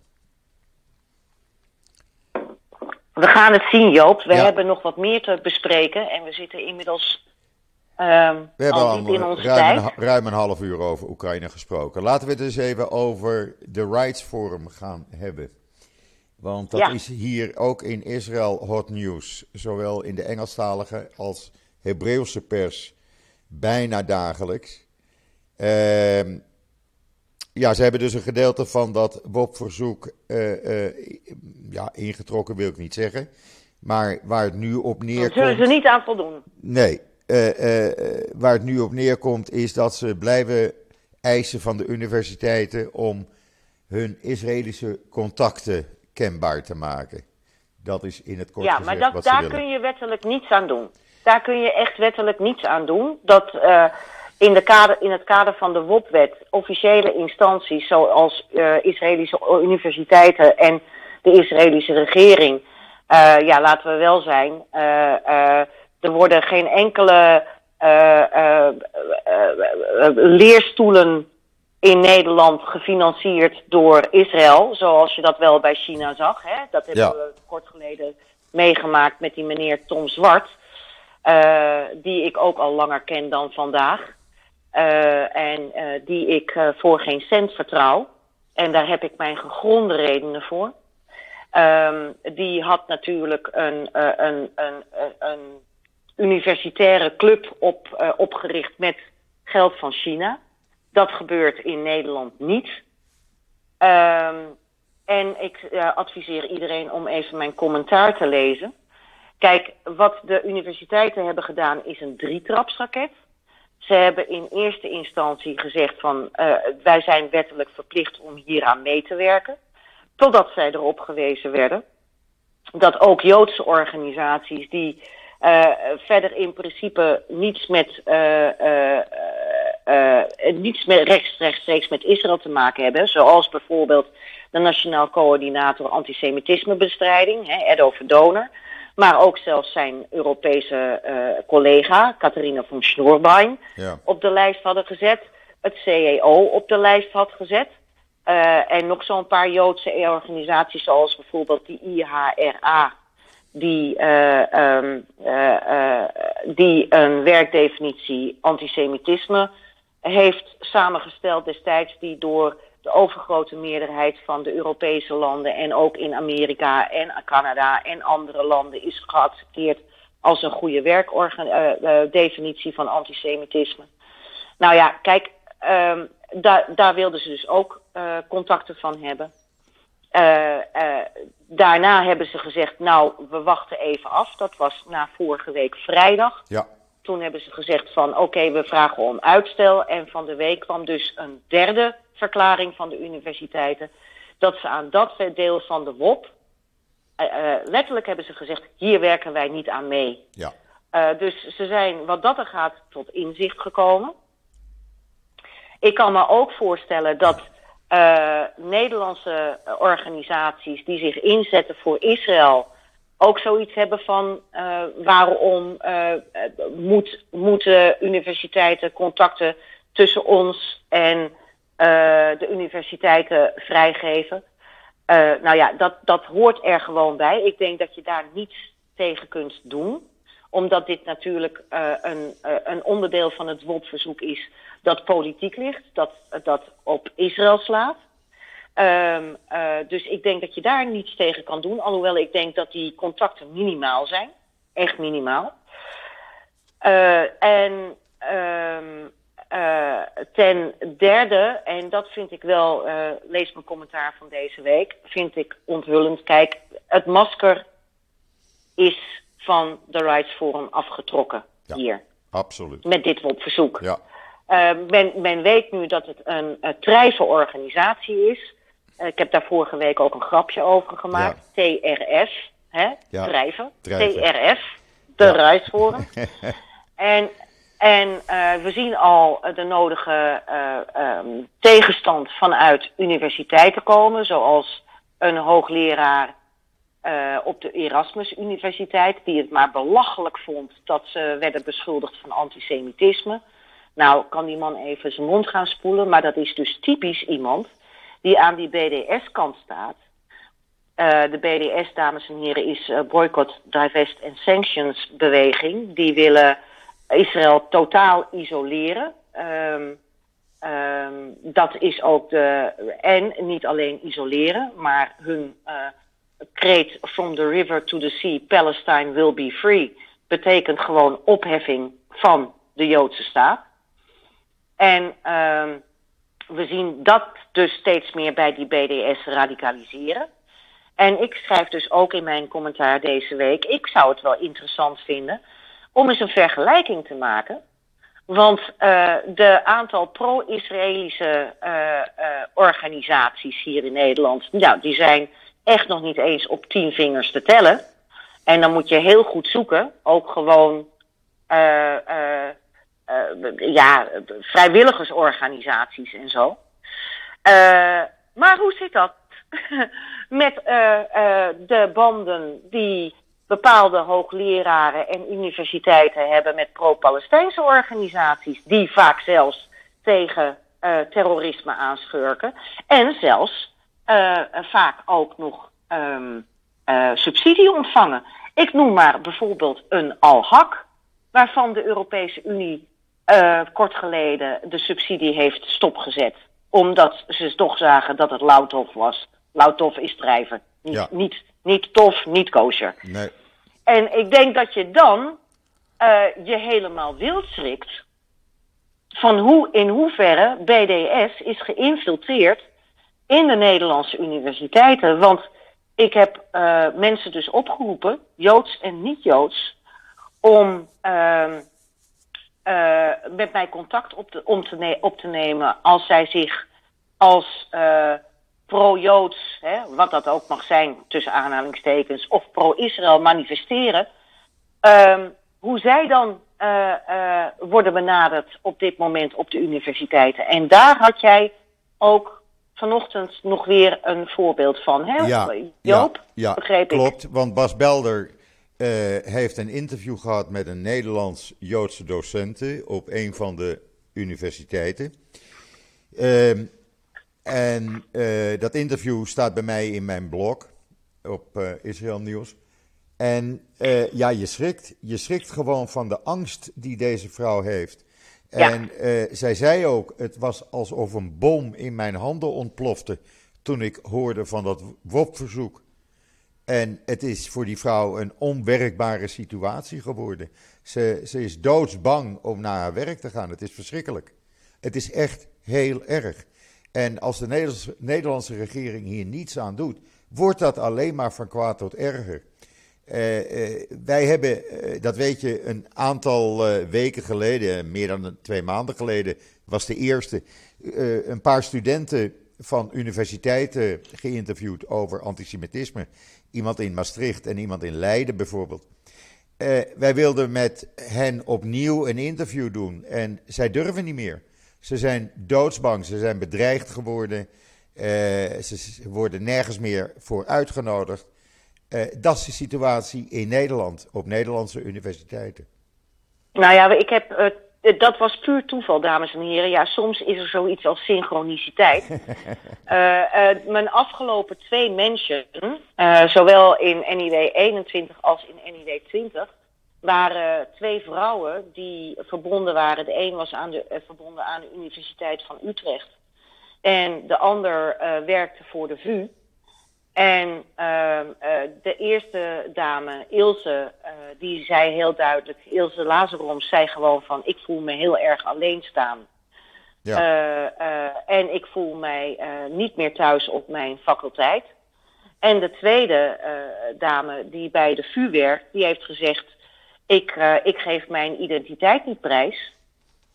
S1: We gaan het zien, Joop. We hebben nog wat meer te bespreken en we zitten inmiddels
S2: Um, we hebben al, ruim. Een, ruim een half uur over Oekraïne gesproken. Laten we het eens even over de Rights Forum gaan hebben. Want dat is hier ook in Israël hot news. Zowel in de Engelstalige als Hebreeuwse pers bijna dagelijks. Uh, ja, ze hebben dus een gedeelte van dat WOP-verzoek uh, uh, ja, ingetrokken, wil ik niet zeggen. Maar waar het nu op neerkomt... Daar
S1: zullen ze niet aan voldoen.
S2: Nee, uh, waar het nu op neerkomt, is dat ze blijven eisen van de universiteiten om hun Israëlische contacten kenbaar te maken. Dat is in het kort ja,
S1: maar dat, daar kun je wettelijk niets aan doen. Daar kun je echt wettelijk niets aan doen. Dat uh, in, de kader, in het kader van de WOP-wet officiële instanties zoals Israëlische universiteiten en de Israëlische regering, ja, laten we wel zijn, er worden geen enkele uh, uh, leerstoelen in Nederland gefinancierd door Israël, zoals je dat wel bij China zag. Hè? Dat hebben we kort geleden meegemaakt met die meneer Tom Zwart, die ik ook al langer ken dan vandaag. en die ik voor geen cent vertrouw. En daar heb ik mijn gegronde redenen voor. Um, die had natuurlijk een, een, een, een universitaire club op, uh, opgericht met geld van China. Dat gebeurt in Nederland niet. Um, en ik uh, adviseer iedereen om even mijn commentaar te lezen. Kijk, wat de universiteiten hebben gedaan is een drietrapsraket. Ze hebben in eerste instantie gezegd van uh, wij zijn wettelijk verplicht om hieraan mee te werken. Totdat zij erop gewezen werden dat ook Joodse organisaties die uh, verder in principe niets met, uh, uh, niets met rechts, rechtstreeks met Israël te maken hebben. Zoals bijvoorbeeld de Nationaal Coördinator Antisemitismebestrijding, hè, Edo Verdoner. maar ook zelfs zijn Europese collega, Catharina von Schnorbein,
S2: Ja.
S1: op de lijst hadden gezet. Het CEO op de lijst had gezet. Eh, en nog zo'n paar Joodse organisaties, zoals bijvoorbeeld die IHRA, die, eh, ehm, eh, eh, die een werkdefinitie antisemitisme heeft samengesteld destijds, die door de overgrote meerderheid van de Europese landen en ook in Amerika en Canada en andere landen is geaccepteerd als een goede werkdefinitie van antisemitisme. Nou ja, kijk, ehm, daar, wilden ze dus ook contacten van hebben. Eh, eh, daarna hebben ze gezegd, nou, we wachten even af. Dat was na vorige week vrijdag.
S2: Ja.
S1: Toen hebben ze gezegd van, oké, we vragen om uitstel. En van de week kwam dus een derde verklaring van de universiteiten... dat ze aan dat deel van de WOP... eh, eh, letterlijk hebben ze gezegd, hier werken wij niet aan mee.
S2: Ja.
S1: Uh, dus ze zijn wat dat er gaat tot inzicht gekomen. Ik kan me ook voorstellen dat uh, Nederlandse organisaties die zich inzetten voor Israël ook zoiets hebben van uh, waarom moet, moeten universiteiten contacten tussen ons en de universiteiten vrijgeven. nou ja, dat, dat hoort er gewoon bij. Ik denk dat je daar niets tegen kunt doen omdat dit natuurlijk uh, een, uh, een, onderdeel van het WOP-verzoek is dat politiek ligt, dat, dat op Israël slaat. Um, uh, dus ik denk dat je daar niets tegen kan doen, alhoewel ik denk dat die contacten minimaal zijn, echt minimaal. en um, ten derde, en dat vind ik wel, lees mijn commentaar van deze week, vind ik onthullend. Kijk, het masker is van de Rights Forum afgetrokken
S2: Ja.
S1: hier.
S2: Absoluut.
S1: Met dit WOP-verzoek.
S2: Ja.
S1: Uh, men, men weet nu dat het een, een trijve organisatie is. Uh, ik heb daar vorige week ook een grapje over gemaakt. TRF, hè?
S2: Ja.
S1: Drijven.
S2: Drijven.
S1: TRF, de
S2: Ja.
S1: Rights Forum. en en uh, we zien al de nodige um, tegenstand vanuit universiteiten komen, zoals een hoogleraar uh, op de Erasmus Universiteit, die het maar belachelijk vond dat ze werden beschuldigd van antisemitisme. Nou, kan die man even zijn mond gaan spoelen, maar dat is dus typisch iemand die aan die BDS-kant staat. Uh, de BDS, dames en heren, is uh, Boycott, Divest and Sanctions beweging. Die willen Israël totaal isoleren. Um, um, dat is ook de. En niet alleen isoleren, maar hun kreet From the River to the Sea, Palestine will be free. betekent gewoon opheffing van de Joodse staat. En um, we zien dat dus steeds meer bij die BDS radicaliseren. En ik schrijf dus ook in mijn commentaar deze week, ik zou het wel interessant vinden om eens een vergelijking te maken. Want uh, de aantal pro-Israëlische uh, uh, organisaties hier in Nederland, nou, die zijn echt nog niet eens op tien vingers te tellen. En dan moet je heel goed zoeken, ook gewoon ja, vrijwilligersorganisaties en zo. maar hoe zit dat met de banden die bepaalde hoogleraren en universiteiten hebben met pro-Palestijnse organisaties, die vaak zelfs tegen uh, terrorisme aanschurken en zelfs uh, vaak ook nog um, uh, subsidie ontvangen. Ik noem maar bijvoorbeeld een Al-Haq, waarvan de Europese Unie kort geleden de subsidie heeft stopgezet, omdat ze toch zagen dat het lauwtof was. Lauwtof is drijven, niet,
S2: Ja.
S1: niet, niet tof, niet kosher.
S2: Nee.
S1: En ik denk dat je dan uh, je helemaal wild schrikt van hoe, in hoeverre BDS is geïnfiltreerd in de Nederlandse universiteiten. Want ik heb uh, mensen dus opgeroepen, Joods en niet-Joods, om uh, met mij contact op te, om te, op te nemen als zij zich als pro-Joods, hè, wat dat ook mag zijn tussen aanhalingstekens, of pro-Israël manifesteren, um, hoe zij dan worden benaderd op dit moment op de universiteiten. En daar had jij ook vanochtend nog weer een voorbeeld van, hè?
S2: Ja,
S1: Joop,
S2: ja, ja,
S1: begreep ik.
S2: klopt. Want Bas Belder heeft een interview gehad met een Nederlands-Joodse docenten op een van de universiteiten. Ehm, en dat interview staat bij mij in mijn blog op Israël Nieuws. En ja, je schrikt. Je schrikt gewoon van de angst die deze vrouw heeft. En zij zei ook: het was alsof een bom in mijn handen ontplofte toen ik hoorde van dat WOP-verzoek. En het is voor die vrouw een onwerkbare situatie geworden. Ze, ze is doodsbang om naar haar werk te gaan. Het is verschrikkelijk. Het is echt heel erg. En als de Nederlandse, Nederlandse regering hier niets aan doet, wordt dat alleen maar van kwaad tot erger. Uh, uh, wij hebben, uh, dat weet je, een aantal weken geleden, meer dan twee maanden geleden, was de eerste, een paar studenten van universiteiten geïnterviewd over antisemitisme. Iemand in Maastricht en iemand in Leiden bijvoorbeeld. Wij wilden met hen opnieuw een interview doen en zij durven niet meer. Ze zijn doodsbang, ze zijn bedreigd geworden, ze worden nergens meer voor uitgenodigd. Uh, dat is de situatie in Nederland, op Nederlandse universiteiten.
S1: Nou ja, ik heb eh, dat was puur toeval, dames en heren. Ja, soms is er zoiets als synchroniciteit. uh, uh, mijn afgelopen twee mensen, zowel in NIW 21 als in NIW 20, waren twee vrouwen die verbonden waren. De een was aan de, verbonden aan de Universiteit van Utrecht. En de ander werkte voor de VU. En uh, de eerste dame, Ilse, uh, die zei heel duidelijk, Ilse Lazarom zei gewoon van, ik voel me heel erg alleen staan. Ja. en ik voel mij niet meer thuis op mijn faculteit. En de tweede dame die bij de VU werkt, die heeft gezegd, ik, ik geef mijn identiteit niet prijs.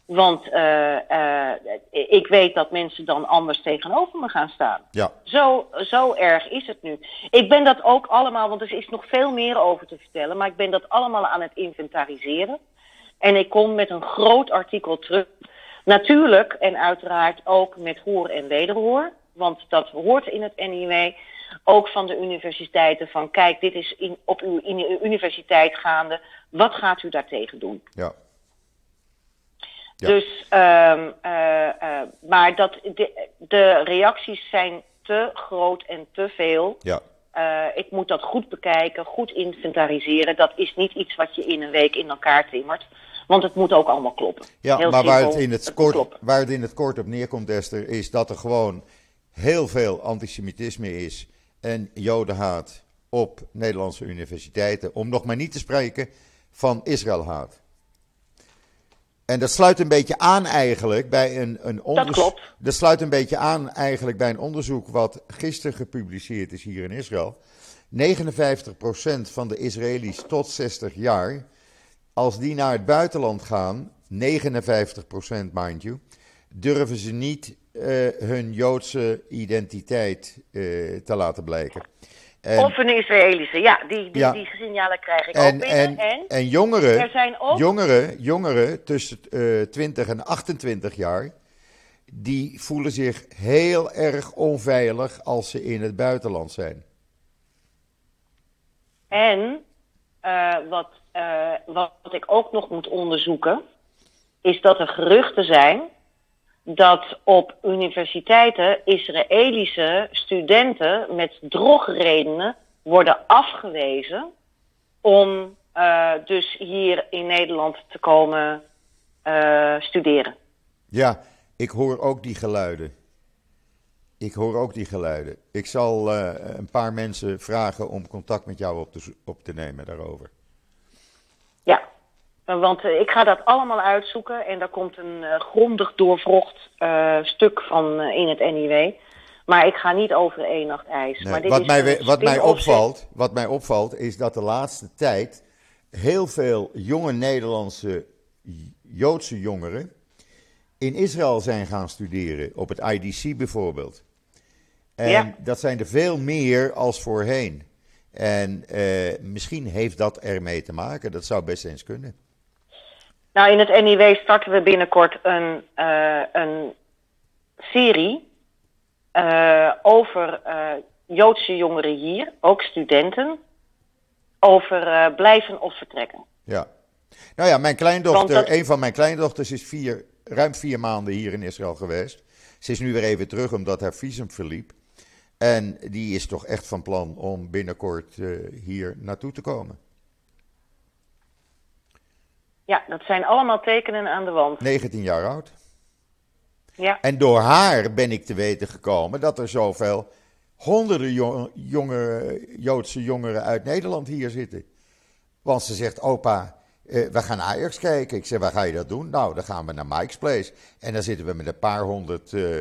S1: Want uh, uh, ik weet dat mensen dan anders tegenover me gaan staan.
S2: Ja.
S1: Zo, zo erg is het nu. Ik ben dat ook allemaal, want er is nog veel meer over te vertellen, maar ik ben dat allemaal aan het inventariseren. En ik kom met een groot artikel terug. Natuurlijk en uiteraard ook met hoor en wederhoor. Want dat hoort in het NIW. Ook van de universiteiten van kijk, dit is in, op uw universiteit gaande. Wat gaat u daartegen doen?
S2: Ja.
S1: Dus, um, uh, uh, maar dat, de, de, reacties zijn te groot en te veel.
S2: Ja.
S1: Uh, ik moet dat goed bekijken, goed inventariseren. Dat is niet iets wat je in een week in elkaar timmert. Want het moet ook allemaal kloppen.
S2: Ja, heel maar waar, het in het, het kort, waar het in het kort op neerkomt, Esther, is dat er gewoon heel veel antisemitisme is en jodenhaat op Nederlandse universiteiten. Om nog maar niet te spreken van Israëlhaat. En dat sluit een beetje aan eigenlijk bij een, een onderzoek.
S1: Dat klopt.
S2: Dat sluit een beetje aan eigenlijk bij een onderzoek wat gisteren gepubliceerd is hier in Israël. 59% van de Israëli's tot 60 jaar, als die naar het buitenland gaan, 59% mind you, durven ze niet uh, hun Joodse identiteit uh, te laten blijken.
S1: En, of een Israëlische, ja, die, die, ja. die signalen krijg ik en, ook binnen.
S2: En, en, en jongeren, er zijn ook... jongeren, jongeren tussen uh, 20 en 28 jaar, die voelen zich heel erg onveilig als ze in het buitenland zijn.
S1: En uh, wat, uh, wat ik ook nog moet onderzoeken, is dat er geruchten zijn dat op universiteiten Israëlische studenten met drogredenen worden afgewezen om uh, dus hier in Nederland te komen uh, studeren.
S2: Ja, ik hoor ook die geluiden. Ik hoor ook die geluiden. Ik zal uh, een paar mensen vragen om contact met jou op te, op te nemen daarover.
S1: Ja, want uh, ik ga dat allemaal uitzoeken en daar komt een uh, grondig doorvrocht uh, stuk van in het NIW. Maar ik ga niet over één nacht ijs.
S2: Nee,
S1: maar dit
S2: wat,
S1: is
S2: mij, wat, mij opvalt, wat mij opvalt is dat de laatste tijd heel veel jonge Nederlandse Joodse jongeren in Israël zijn gaan studeren, op het IDC bijvoorbeeld. En ja. dat zijn er veel meer als voorheen. En misschien heeft dat ermee te maken, dat zou best eens kunnen.
S1: Nou, in het NIW starten we binnenkort een, uh, een serie uh, over uh, Joodse jongeren hier, ook studenten. over blijven of vertrekken.
S2: Ja. Nou ja, mijn kleindochter, een van mijn kleindochters is vier, ruim vier maanden hier in Israël geweest. Ze is nu weer even terug omdat haar visum verliep. En die is toch echt van plan om binnenkort hier naartoe te komen.
S1: Ja, dat zijn allemaal tekenen aan de wand.
S2: 19 jaar oud.
S1: Ja.
S2: En door haar ben ik te weten gekomen dat er zoveel honderden jonge, Joodse jongeren uit Nederland hier zitten. Want ze zegt, opa, eh, we gaan Ajax kijken. Ik zeg, waar ga je dat doen? Nou, dan gaan we naar Mike's Place. En dan zitten we met een paar honderd eh,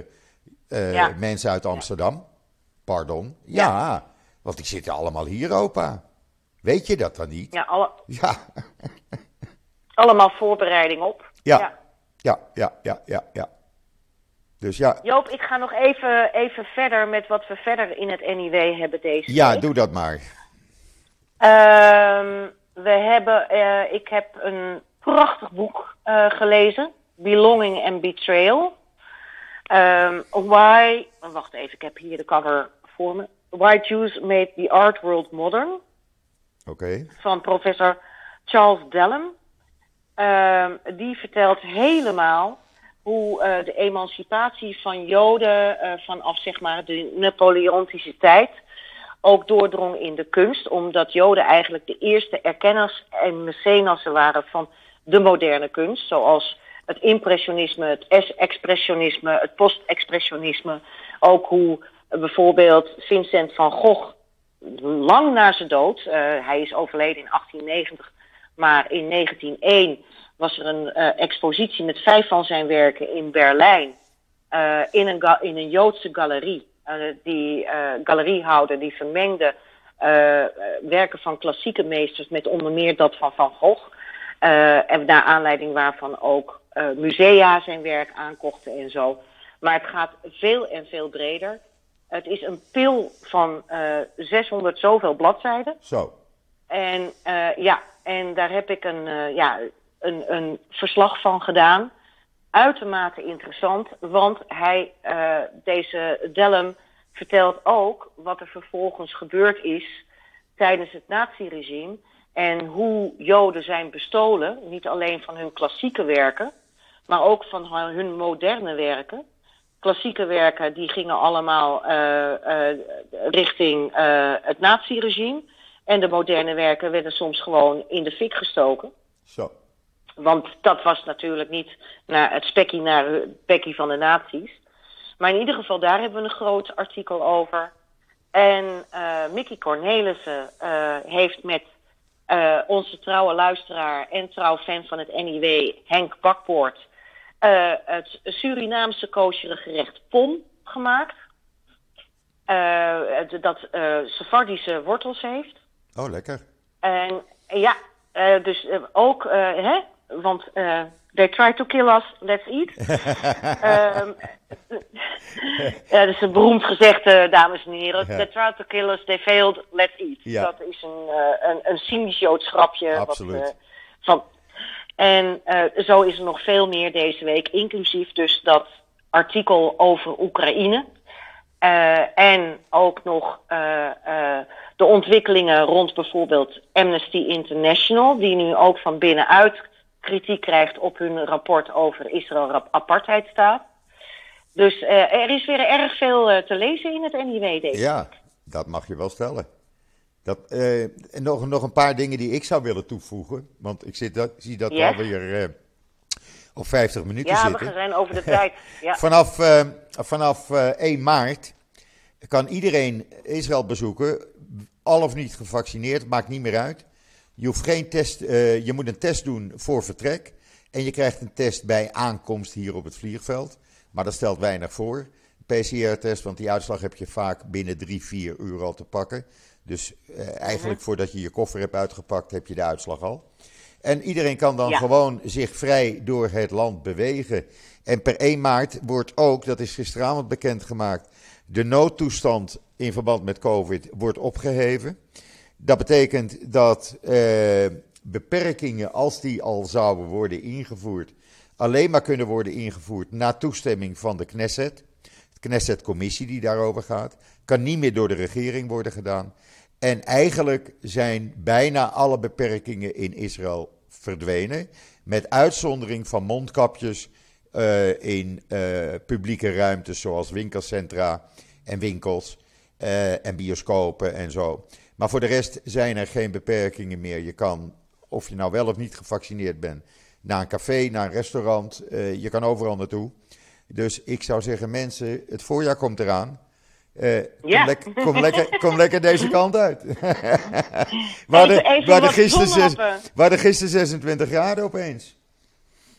S2: eh, mensen uit Amsterdam. Pardon. Ja. ja, want die zitten allemaal hier, opa. Weet je dat dan niet?
S1: Ja, alle...
S2: ja.
S1: Allemaal voorbereiding op.
S2: Ja. ja, ja, ja, ja, ja. ja. Dus ja.
S1: Joop, ik ga nog even, even verder met wat we verder in het NIW hebben deze
S2: Ja, doe dat maar.
S1: Uh, we hebben, uh, ik heb een prachtig boek uh, gelezen. Belonging and Betrayal. Um, why, wacht even, ik heb hier de cover voor me. Why Jews Made the Art World Modern.
S2: Oké. Okay.
S1: Van professor Charles Dellum. Uh, die vertelt helemaal hoe uh, de emancipatie van Joden uh, vanaf zeg maar de Napoleontische tijd ook doordrong in de kunst, omdat Joden eigenlijk de eerste erkenners en mecenassen waren van de moderne kunst, zoals het impressionisme, het expressionisme, het post-expressionisme, ook hoe bijvoorbeeld Vincent van Gogh lang na zijn dood, hij is overleden in 1890, maar in 1901 was er een uh, expositie met vijf van zijn werken in Berlijn. Uh, in, een in een Joodse galerie. Uh, die galeriehouder die vermengde werken van klassieke meesters met onder meer dat van Van Gogh. en naar aanleiding waarvan ook musea zijn werk aankochten en zo. Maar het gaat veel en veel breder. Het is een pil van 600 zoveel bladzijden.
S2: Zo.
S1: En ja, en daar heb ik een, ja, een, een verslag van gedaan. Uitermate interessant, want hij, uh, deze Dellum vertelt ook wat er vervolgens gebeurd is tijdens het naziregime. En hoe Joden zijn bestolen, niet alleen van hun klassieke werken, maar ook van hun moderne werken. Klassieke werken die gingen allemaal uh, richting het naziregime. En de moderne werken werden soms gewoon in de fik gestoken.
S2: Zo.
S1: Want dat was natuurlijk niet naar het spekkie naar het bekkie van de nazi's. Maar in ieder geval, daar hebben we een groot artikel over. En uh, Mickey Cornelissen uh, heeft met uh, onze trouwe luisteraar en trouw fan van het NIW, Henk Bakpoort, het Surinaamse koosjere gerecht POM gemaakt. dat Sephardische wortels heeft.
S2: Oh, lekker.
S1: En ja, dus ook, hè, want they try to kill us, let's eat. um, ja, dat is een beroemd gezegde, dames en heren. Ja. They try to kill us, they failed, let's eat.
S2: Ja.
S1: Dat is een, een, een cynisch Joods grapje.
S2: Absoluut.
S1: Wat, van, en zo is er nog veel meer deze week, inclusief dus dat artikel over Oekraïne. En ook nog de ontwikkelingen rond bijvoorbeeld Amnesty International, die nu ook van binnenuit kritiek krijgt op hun rapport over Israël apartheidstaat. Dus er is weer erg veel te lezen in het NIW deze
S2: Ja, dat mag je wel stellen. Dat, en nog, nog een paar dingen die ik zou willen toevoegen. Want ik zit dat, zie dat
S1: yes.
S2: alweer op 50 minuten
S1: ja,
S2: zitten.
S1: Ja, we zijn over de tijd. Ja.
S2: vanaf vanaf 1 maart kan iedereen Israël bezoeken. Al of niet gevaccineerd, maakt niet meer uit. Je, hoeft geen test, uh, je moet een test doen voor vertrek. En je krijgt een test bij aankomst hier op het vliegveld. Maar dat stelt weinig voor. PCR-test, want die uitslag heb je vaak binnen drie, vier uur al te pakken. Dus eigenlijk voordat je je koffer hebt uitgepakt, heb je de uitslag al. En iedereen kan dan
S1: ja.
S2: gewoon zich vrij door het land bewegen. En per 1 maart wordt ook, dat is gisteravond bekendgemaakt, de noodtoestand in verband met COVID wordt opgeheven. Dat betekent dat uh, beperkingen, als die al zouden worden ingevoerd, alleen maar kunnen worden ingevoerd na toestemming van de Knesset. De Knesset-commissie die daarover gaat. Kan niet meer door de regering worden gedaan. En eigenlijk zijn bijna alle beperkingen in Israël verdwenen. Met uitzondering van mondkapjes uh, in uh, publieke ruimtes zoals winkelcentra en winkels uh, en bioscopen en zo. Maar voor de rest zijn er geen beperkingen meer. Je kan, of je nou wel of niet gevaccineerd bent, naar een café, naar een restaurant. je kan overal naartoe. Dus ik zou zeggen, mensen, het voorjaar komt eraan. Uh, ja. kom, le kom, lekker, kom lekker deze kant uit.
S1: we hadden, even, even
S2: gisteren, we gisteren 26 graden opeens.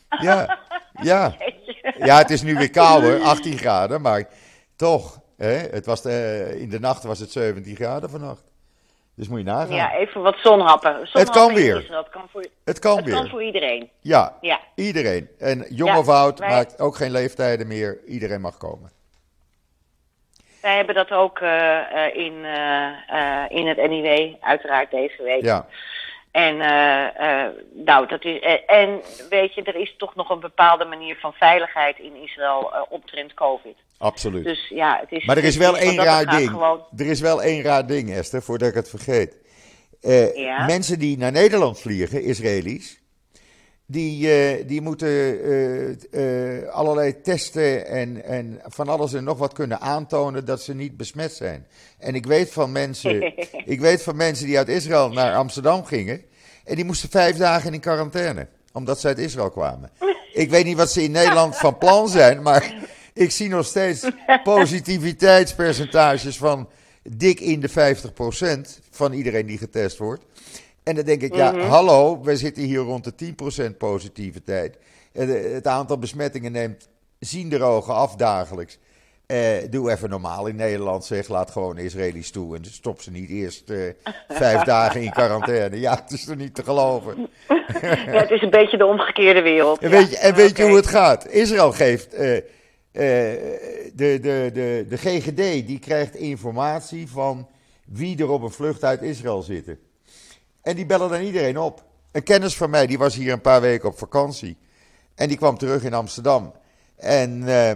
S2: Ja, ja. ja, het is nu weer kouder, 18 graden, maar toch. Hè, het was de, in de nacht was het 17 graden vannacht. Dus moet je nagaan.
S1: Ja, even wat zonhappen.
S2: het kan weer.
S1: Dat kan voor,
S2: het kan
S1: het
S2: weer.
S1: kan voor iedereen.
S2: Ja, ja. iedereen. En jong of oud, maakt ook geen leeftijden meer. Iedereen mag komen.
S1: Wij hebben dat ook uh, in, uh, in het NIW, uiteraard deze week.
S2: Ja.
S1: En, uh, nou, dat is, en weet je, er is toch nog een bepaalde manier van veiligheid in Israël omtrent COVID.
S2: Absoluut.
S1: Dus ja, het is.
S2: Maar er is wel één raar ding. Gewoon... Er is wel één raar ding, Esther, voordat ik het vergeet. Ja? Mensen die naar Nederland vliegen, Israëli's, die, uh, die moeten uh, uh, allerlei testen en, en van alles en nog wat kunnen aantonen dat ze niet besmet zijn. En ik weet van mensen, ik weet van mensen die uit Israël naar Amsterdam gingen en die moesten vijf dagen in quarantaine, omdat ze uit Israël kwamen. Ik weet niet wat ze in Nederland van plan zijn, maar ik zie nog steeds positiviteitspercentages van dik in de 50% van iedereen die getest wordt. En dan denk ik, ja, mhm. hallo, we zitten hier rond de 10% positiviteit. Het aantal besmettingen neemt ogen af dagelijks. Eh, doe even normaal in Nederland, zeg. Laat gewoon Israëli's toe en stop ze niet eerst eh, vijf dagen in quarantaine. Ja, het is er niet te geloven.
S1: ja, het is een beetje de omgekeerde wereld.
S2: En weet je, en weet je hoe het gaat? Israël geeft. Uh, de, de, de, de GGD die krijgt informatie van wie er op een vlucht uit Israël zitten. En die bellen dan iedereen op. Een kennis van mij, die was hier een paar weken op vakantie. En die kwam terug in Amsterdam. En uh,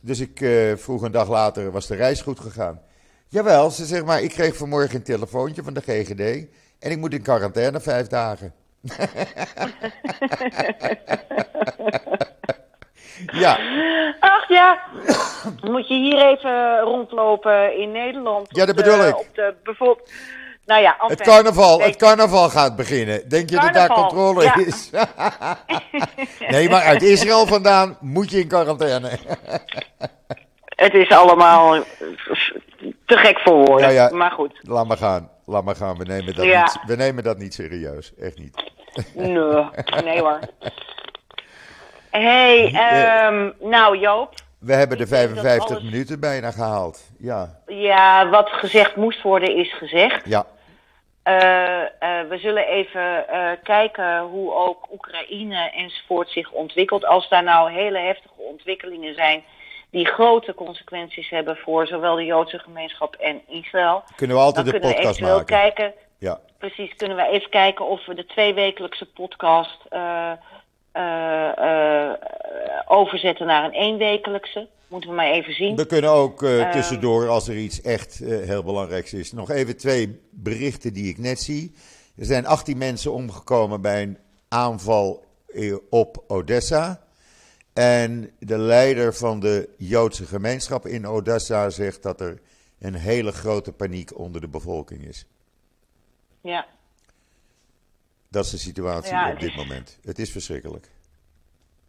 S2: dus ik uh, vroeg een dag later, was de reis goed gegaan? Jawel, ze zegt maar, ik kreeg vanmorgen een telefoontje van de GGD. En ik moet in quarantaine vijf dagen. ja.
S1: Ach ja, moet je hier even rondlopen in Nederland.
S2: Ja, dat bedoel ik.
S1: Op de, bijvoorbeeld nou ja,
S2: het, carnaval, het carnaval gaat beginnen. Denk je dat daar controle is? nee, maar uit Israël vandaan moet je in quarantaine.
S1: het is allemaal te gek voor woorden, ja, maar goed.
S2: Laat maar gaan, laat maar gaan. We nemen dat, niet, we nemen dat niet serieus, echt niet.
S1: nee, nee hoor. hey, um, nou Joop.
S2: We hebben de 55 minuten bijna gehaald. Ja.
S1: ja, wat gezegd moest worden is gezegd.
S2: Ja.
S1: Uh, uh, we zullen even uh, kijken hoe ook Oekraïne enzovoort zich ontwikkelt. Als daar nou hele heftige ontwikkelingen zijn die grote consequenties hebben voor zowel de Joodse gemeenschap en Israël.
S2: Kunnen we altijd de podcast we maken.
S1: Kijken,
S2: ja.
S1: Precies, kunnen we even kijken of we de tweewekelijkse podcast overzetten naar een eenwekelijkse. Moeten we maar even zien.
S2: We kunnen ook uh, tussendoor, als er iets echt uh, heel belangrijks is, nog even twee berichten die ik net zie. Er zijn 18 mensen omgekomen bij een aanval op Odessa. En de leider van de Joodse gemeenschap in Odessa zegt dat er een hele grote paniek onder de bevolking is.
S1: Ja.
S2: Dat is de situatie op dit moment. Het is verschrikkelijk.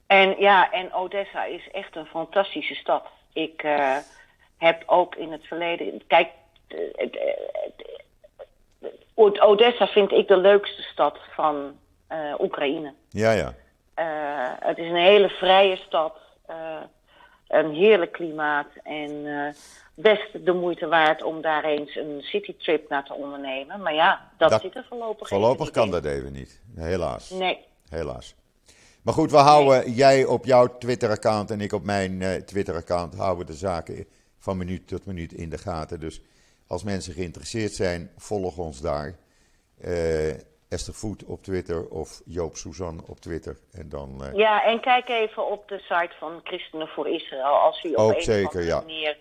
S1: En ja, en Odessa is echt een fantastische stad. Ik uh, heb ook in het verleden. Kijk, Odessa vind ik de leukste stad van uh, Oekraïne.
S2: Ja, ja.
S1: Uh, het is een hele vrije stad. een heerlijk klimaat. En best de moeite waard om daar eens een citytrip naar te ondernemen. Maar ja, dat, zit er voorlopig
S2: Voorlopig kan dat even niet. Helaas.
S1: Nee.
S2: Helaas. Maar goed, we houden, jij op jouw Twitter-account en ik op mijn uh, Twitter-account, houden de zaken van minuut tot minuut in de gaten. Dus als mensen geïnteresseerd zijn, volg ons daar. Uh, Esther Voet op Twitter of Joop Suzanne op Twitter. En dan, uh...
S1: Ja, en kijk even op de site van Christenen voor Israël. Als u op een
S2: zeker,
S1: of andere
S2: ja.
S1: manier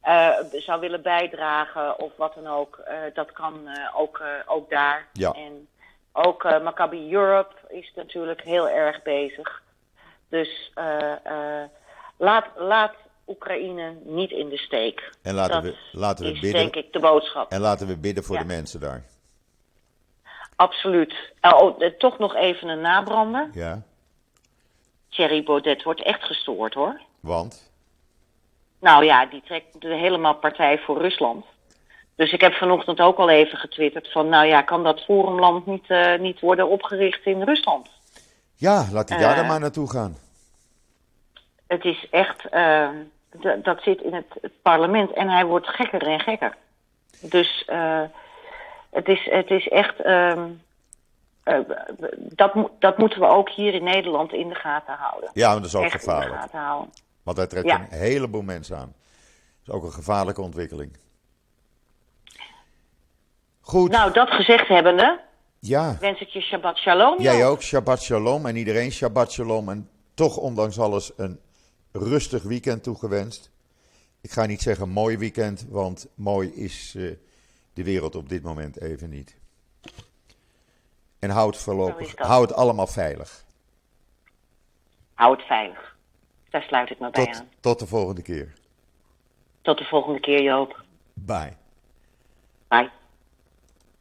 S1: eh, zou willen bijdragen of wat dan ook, eh, dat kan eh, ook, eh, ook daar.
S2: Ja.
S1: En ook eh, Maccabi Europe is natuurlijk heel erg bezig. Dus eh, eh, laat, laat Oekraïne niet in de steek.
S2: En laten
S1: dat
S2: we, laten we
S1: is
S2: bidden.
S1: denk ik de boodschap.
S2: En laten we bidden voor
S1: Ja.
S2: de mensen daar.
S1: Absoluut. Oh, eh, toch nog even een nabrander.
S2: Ja,
S1: Thierry Baudet wordt echt gestoord hoor.
S2: want?
S1: Nou ja, die trekt helemaal partij voor Rusland. Dus ik heb vanochtend ook al even getwitterd van, nou ja, kan dat forumland niet, eh, niet worden opgericht in Rusland?
S2: Ja, laat hij daar
S1: Eh.
S2: dan maar naartoe gaan.
S1: Het is echt, eh, dat zit in het, het parlement en hij wordt gekker en gekker. Dus eh, het, is, het is echt, ehm, eh, dat, dat moeten we ook hier in Nederland in de gaten houden.
S2: Ja, maar dat is ook
S1: echt
S2: gevaarlijk. Want hij trekt
S1: Ja.
S2: een heleboel mensen aan. Dat is ook een gevaarlijke ontwikkeling. Goed,
S1: Nou, dat gezegd hebbende,
S2: ja.
S1: wens ik je Shabbat Shalom.
S2: Jij ook, Shabbat Shalom. En iedereen Shabbat Shalom. En toch, ondanks alles, een rustig weekend toegewenst. Ik ga niet zeggen mooi weekend, want mooi is eh, de wereld op dit moment even niet. En houd voorlopig, houd het allemaal veilig.
S1: Hou het veilig. Daar sluit ik me bij
S2: Tot,
S1: aan.
S2: tot de volgende keer.
S1: Tot de volgende keer, Joop.
S2: Bye.
S1: Bye.